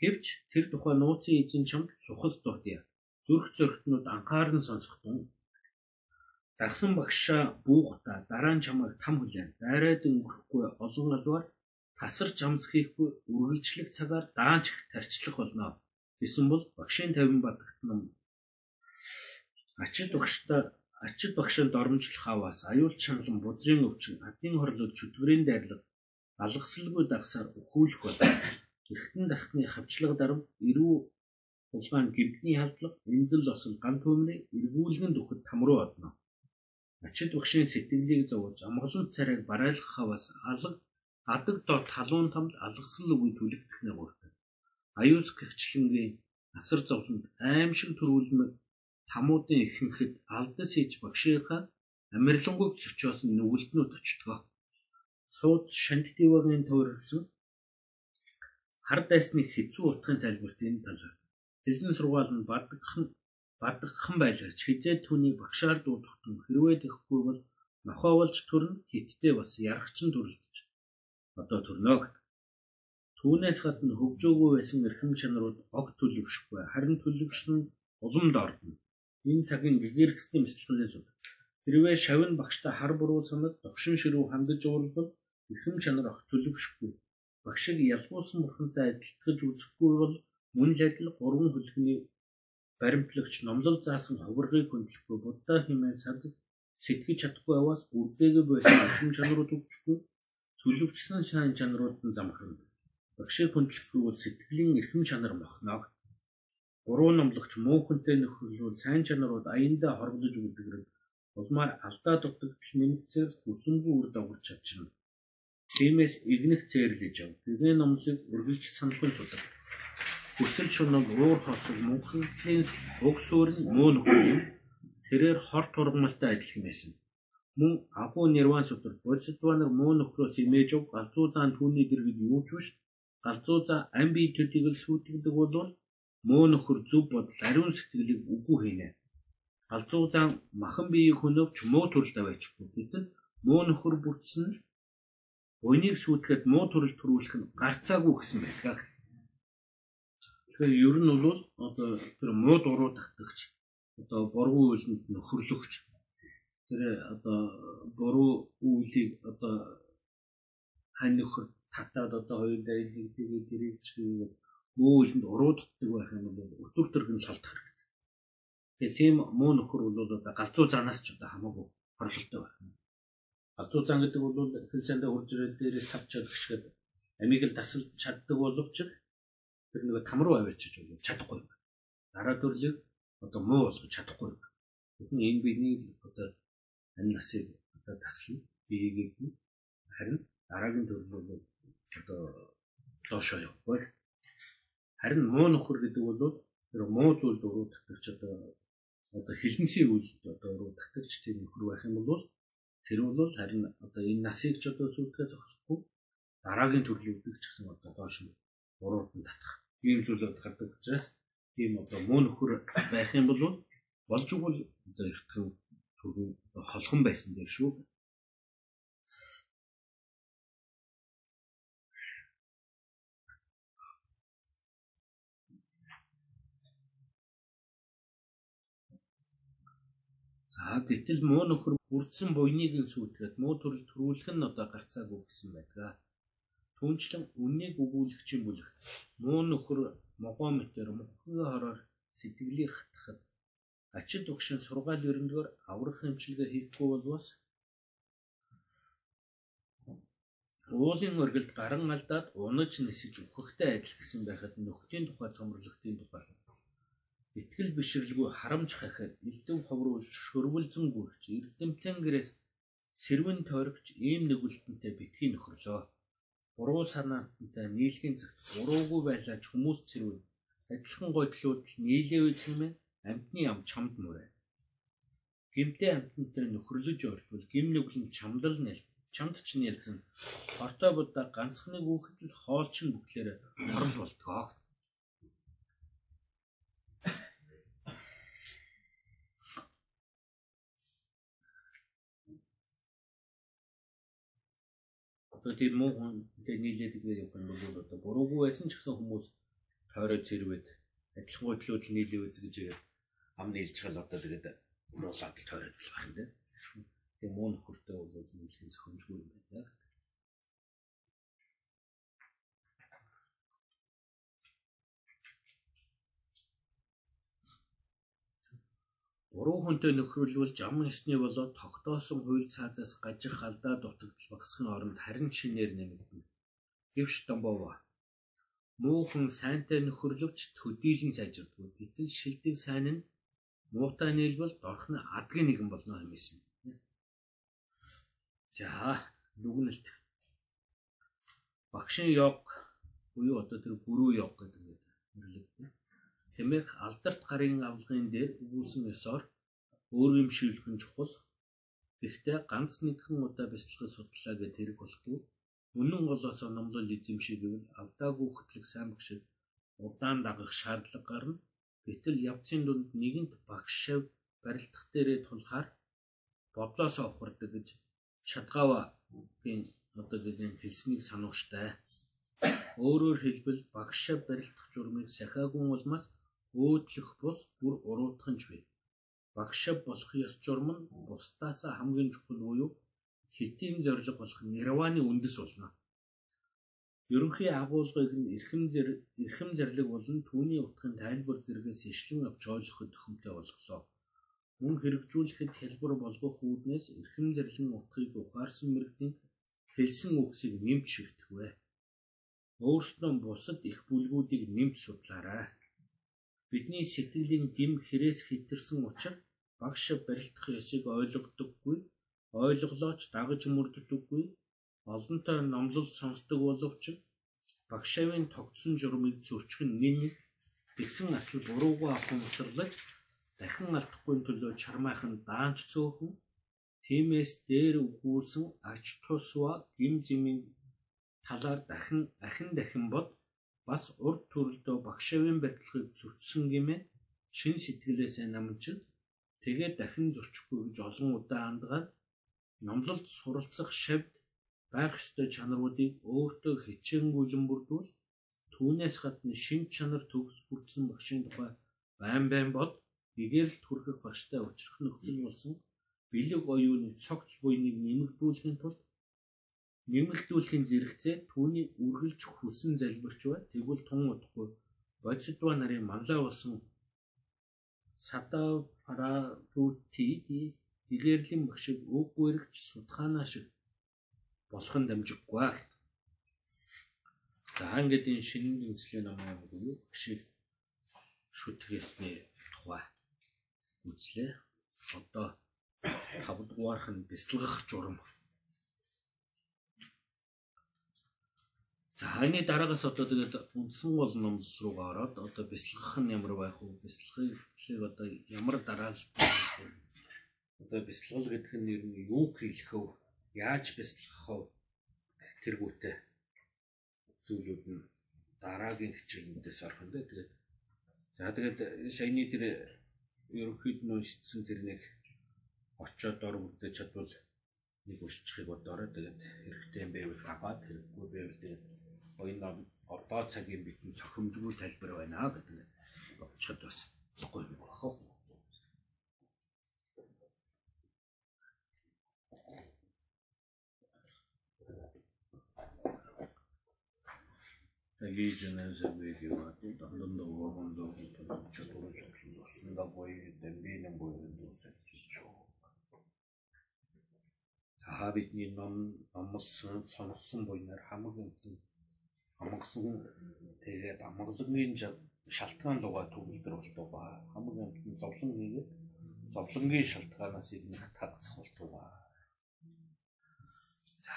гэвч тэр тухай нууцын эзэн чамд сухас дутъя зүрх зөртнүүд анхааран сонсохдоо дагсан багшаа буугта дараа нь чамайг там хүлээн дайраад өнгөрөхгүй олон галваар тасарч амс хийхгүй үргэлжлэх цагаар даанч их тарчлах болно. Гэсэн бол багшийн 50 бадагтнам ачид багштай ачид багшаа доромжлох аваас аюул чангалан будрын өвчин адын хорлол чөтгөрийн дайрлаг алгасалгүй дагсаар өхүүлэх болно. Эргэтэн дархны хавчлага дарам эрүү Улаан гибдний халдлага эндэл осол ган төмрийг эргүүлгэн дөхөд там руу одно. Ачид багшийн сэтгэлийг зовж амгалан царайг барайлгах хаваас алга адаг дот халуун тамд алгасал үгүй түлэгдэх нэгуртай. Аюус гихчлэнгийн асар зовлонд аимшиг төрүүлмэг тамуудын ихэнхэд алдас хийж багшийнхаа амирлангуйг зөрчөөс нүгэлтнүүд очтгоо. Сууд шант дивагийн төвөрлсөн хар дайсны хэцүү утгын тайлбарт энэ талаар Хэлсэн сургаал нь бадагхан бадагхан байлгаж хизээ түүний багшаар дуудахтун хэрвээ тэхгүй бол нохоолж төрн хиттэй бас ярахчин төрлөж одоо төрнөө түүнээс гадна хөгжөөгүй байсан эрхэм чанарууд огт төлөвшөхгүй харин төлөвшөн улам доордно энэ цагийн гэгэрхсдийн мэтлэгийн зүг хэрвээ шавин багштай хар буруу санаад догшин ширүү хандаж уурвал эрхэм чанар огт төлөвшөхгүй. Багшиг ялгуулсан бурхантай адилтгаж үзэхгүй бол Мөн л адил гурван хөлхний баримтлагч номлол заасан ховрогыг хөндлөхгүй буддаа хэмээн сад сэтгэж чадахгүй аваас бүрдээгүй байсан хэм чанарууд өгчгүй төлөвчсөн шайн чанарууд нь замхарна. Багшийг хөндлөхгүй бол сэтгэлийн эрхэм чанар мохноо. Гурван номлогч муу хүнтэй нөхөрлөл сайн чанарууд аяндаа хоргодож өгдөг Улмаар алдаа дутагдал нэмэгцээр хүсэнгүй үр дагавар чадчихна. Тиймээс игнэх зээрлэж ав. Гэвээ номлыг үргэлж санахын судаг. Хүсэл шунаг уур хосог мөнхөлийн уг суурь нь муу нөхөр юм. Тэрээр хор тургамалтай адилхан байсан. Мөн агуу нэрван судар бодсодванар муу нөхрөөс имэж ав галзуу заан түүний дэргэд юу ч биш. Галзуу заа ам бие төдийг л сүйтгэдэг бол муу нөхөр зөв бодол ариун сэтгэлийг үгүй хийнэ. Галзуу заан махан биеийг хөнөөч муу төрөлд аваачихгүй. Гэтэл муу нөхөр бүтсэн Өнийг сүйтгэхэд муу төрөл төрүүлэх нь гарцаагүй гэсэн байдаг. Тэгэхээр ер нь бол одоо тэр муу дуруу татгагч одоо буруу үйлэнд нөхөрлөгч тэр одоо буруу үйлийг одоо хань нөхөр татаад одоо хоёр дайлыг тэгээд дэрийг чигээр муу үйлэнд уруу татдаг байх юм бол өтөр төргөн шалтах хэрэгтэй. Тэгээ тийм муу нөхөр бол одоо галзуу занаас ч одоо хамаагүй хорлолтой байх юм. Галзуу зан гэдэг бол хэлсэндээ хурж ирээд дээрээс тавч чадчихад амийг л тасалж чаддаг боловч тэр нэг тамруу аваачиж бол чадахгүй. Дараа төрлийг одоо муу болгож чадахгүй. Тэгвэл энэ бидний одоо амь насыг одоо таслана. Биеийг харин дараагийн төрөл бол одоо доошоо явахгүй. Харин муу нөхөр гэдэг бол тэр муу зүйл дөрөв татагч одоо одоо хилэнцгийн үйл одоо руу татагч тийм нөхөр байх юм бол Тэр бол харин одоо энэ насыг ч одоо сүлдэхээ зогсохгүй дараагийн төрлүүдийг ч гэсэн одоо доош нь урууд нь татах ийм зүйлүүд гардаг учраас ийм одоо муу нөхөр байх юм бол болж игэл одоо эртхэн төрөө холхон байсан дээр шүү. За гэтэл муу нөхөр бүрдсэн буйныг нь сүйтгэхэд муу төрөл төрүүлэх нь одоо гарцаагүй гэсэн байдаг. Түүнчлэн үннийг өгүүлэгчийн бүлэг муу нөхөр могоомтер мөхгийн хороор сэтгэлийг хатахад ачид угшин сургаал өрөндгөр аврах хэмжлэгээ хийхгүй болвос уулын өргөлд гаран алдаад унаж нисэж өгөхтэй адил гэсэн байхад нөхдийн тухай цомрлогтын тухай Итгэл бишрэлгүй харамж хахад элдэв ховруу шөрвөлзөн гүрч эрдэмтэн гэрээс сэрвэн тойрогч ийм нэгүүлтэнтэй битгий нөхрлөө. Буруу санаантай нийлхийн цагт буруугүй байлаач хүмүүс цэрвэн адилхан гойдлууд нийлээ үзмэн амтны ам чамд мөрөө. Гимтэй амтнтай нөхрлөж ортвол гим нүглэн чамдал нэл чамд ч нэлзэн ортой будаа ганцхны хүүхэд л хоолчин бүхлээр хорл болтгоо. Одоо тийм муу хүнтэй нийлээд игээ явах юм бол одоо буруугүй байсан ч гэсэн хүмүүс тойроо зэрвэд адилхан гойдлууд нийлээ үз гэж ам нийлж хал одоо тэгээд уулаад л тойроод болох юм. Тийм муу нөхөртэй бол нийлхийн зохимжгүй юм байна. Буруу хүнтэй нөхрөлвөл жам ёсны болоод тогтоосон хууль цаазаас гажих алдаа дутагдал багасхын оронд харин шинээр нэмэгдэнэ. Гэвч Домбова муу хүн сайнтай нөхөрлөвч төдийлөн сайжирдгүй. Гэтэл шилдэг сайн нь муутай нийлбэл дорхны адгийн нэгэн болно хэмээсэн. За нүгнэлт багшийн йог буюу одоо тэр гүрүү йог гэдэг юм нэрлэгдэнэ. Тэмээх алдарт гарын авлагын дээр өгүүлсэн ёсоор өөр юм шийлэх нь чухал. Гэхдээ ганц нэгэн удаа бяцлахыг судлаа гэж тэрэг болохгүй. Үнэн голоос номлол эзэмшиг гэвэл алдаагүй хөтлөх сайн багшид удаан дагах шаардлага гарна. Гэтэл явцын дунд нэгэнт багш шав барилдах дээрээ тулахаар бодлоос ухардаг гэж Чадгава гин одоо гэдэг хэлснийг санууштай. Өөрөөр хэлбэл багш шав барилдах журмыг сахиагүй улмаас өөдлөх бус бүр уруудах нь ч вэ. Багшаа болох ёс журам нь бусдаас хамгийн чухал буюу хитийн зориг болох нирваны үндэс болно. Ерөнхий агуулгыг нь эрхэм зэрэг эрхэм зэрлэг болон түүний утгын тайлбар зэрэгээс ишлэн авч ойлгоход төхөмтэй болголоо. Мөн хэрэгжүүлэхэд хэлбэр болгох үүднээс эрхэм зэрлэн утгыг ухаарсан мэрэгдийн хэлсэн үгсийг нэмж шигдэх вэ. Өөрснөө бусад их бүлгүүдийг нэмж судлаарай. Бидний сэтгэлийн гим хэрээс хэтэрсэн учраас багш барилдах ёсыг ойлгодоггүй, ойлголооч дагаж мөрддөггүй, олонтой номлол сонсдог боловч багшаавын тогтсон журмыг зөрчих нь нэг тэгсэн асал буруугаа ухамсарлаж дахин алдахгүй төлөө чармайхан даанч цөөхөн тиймээс дээр өгүүлсэн ач тусва гим зэмийн талаар дахин ахин дахин бод бас урд төрөлдөө багшаавын барилгыг зөрчсөн гэмээ шин сэтгэлээсээ намжид тэгээд дахин зөрчихгүй гэж олон удаа андгаад номлолд суралцах шавд байх ёстой чанаруудыг өөртөө хичээнгүйлэн бүрдүүл түүнээс гадна шин чанар төгс бүрдсэн багшийн тухай байн байн бод. Эгээл түрхэх багштай учрах нөхцөл болсон. Бэлэг оюуны цогц буйныг нэмэгдүүлэхийн тулд нэмэгдүүлэхийн зэрэгцээ түүний үргэлж хүсэн залбирч бай. Тэгвэл тун удахгүй бодисдва нарын манлай болсон садав парарути игэрлийн багшиг үггүйрэгч судхаанаа шиг болох нь дамжиггүй аа. За ингээд энэ шинэ үндэслэлийн намаа өгөө багшиг шүтгэсний тухай үзлээ. Одоо 5 дугаарх нь бяцлагах журам. За ханы дараагаас одоо тэгээд үндсэн гол номлол руугаа ороод одоо бяцлагах нь ямар байх вэ? Бяцлагыг одоо ямар дараалал одоо бяцлал гэдэг нь ер нь юу хийх вэ? Яаж бяцлах вэ? тэргүүтээ зүйлүүд нь дараагийн хичээлүүдээс орхон дээ. Тэгээд за тэгээд саяны тэр ерөнхийд нь уншицсан тэр нэг очоод ор бүрдээ чадвал нэг уншчихыг бодоорой. Тэгээд хэрэгтэй юм байвал аваад хэрэггүй байвал тэгээд оюун ордоо цагийн битэн цохимжгүй тайлбар байна гэдэг бодцоход бас болохгүй юм байна. Legionnese avevati andando quando calciatore da poi bambino боёо сэлчиж. За бидний ном номлсон сонссон буйнаар хамаг амтэн хамагсан тэгээд амгалангийн шалтгаан лугаа төгөлдөр болтоо ба хамаг амтэн зовлон хийгээд зовлонгийн шалтгаанаас ирнэ татцах болтоо ба. За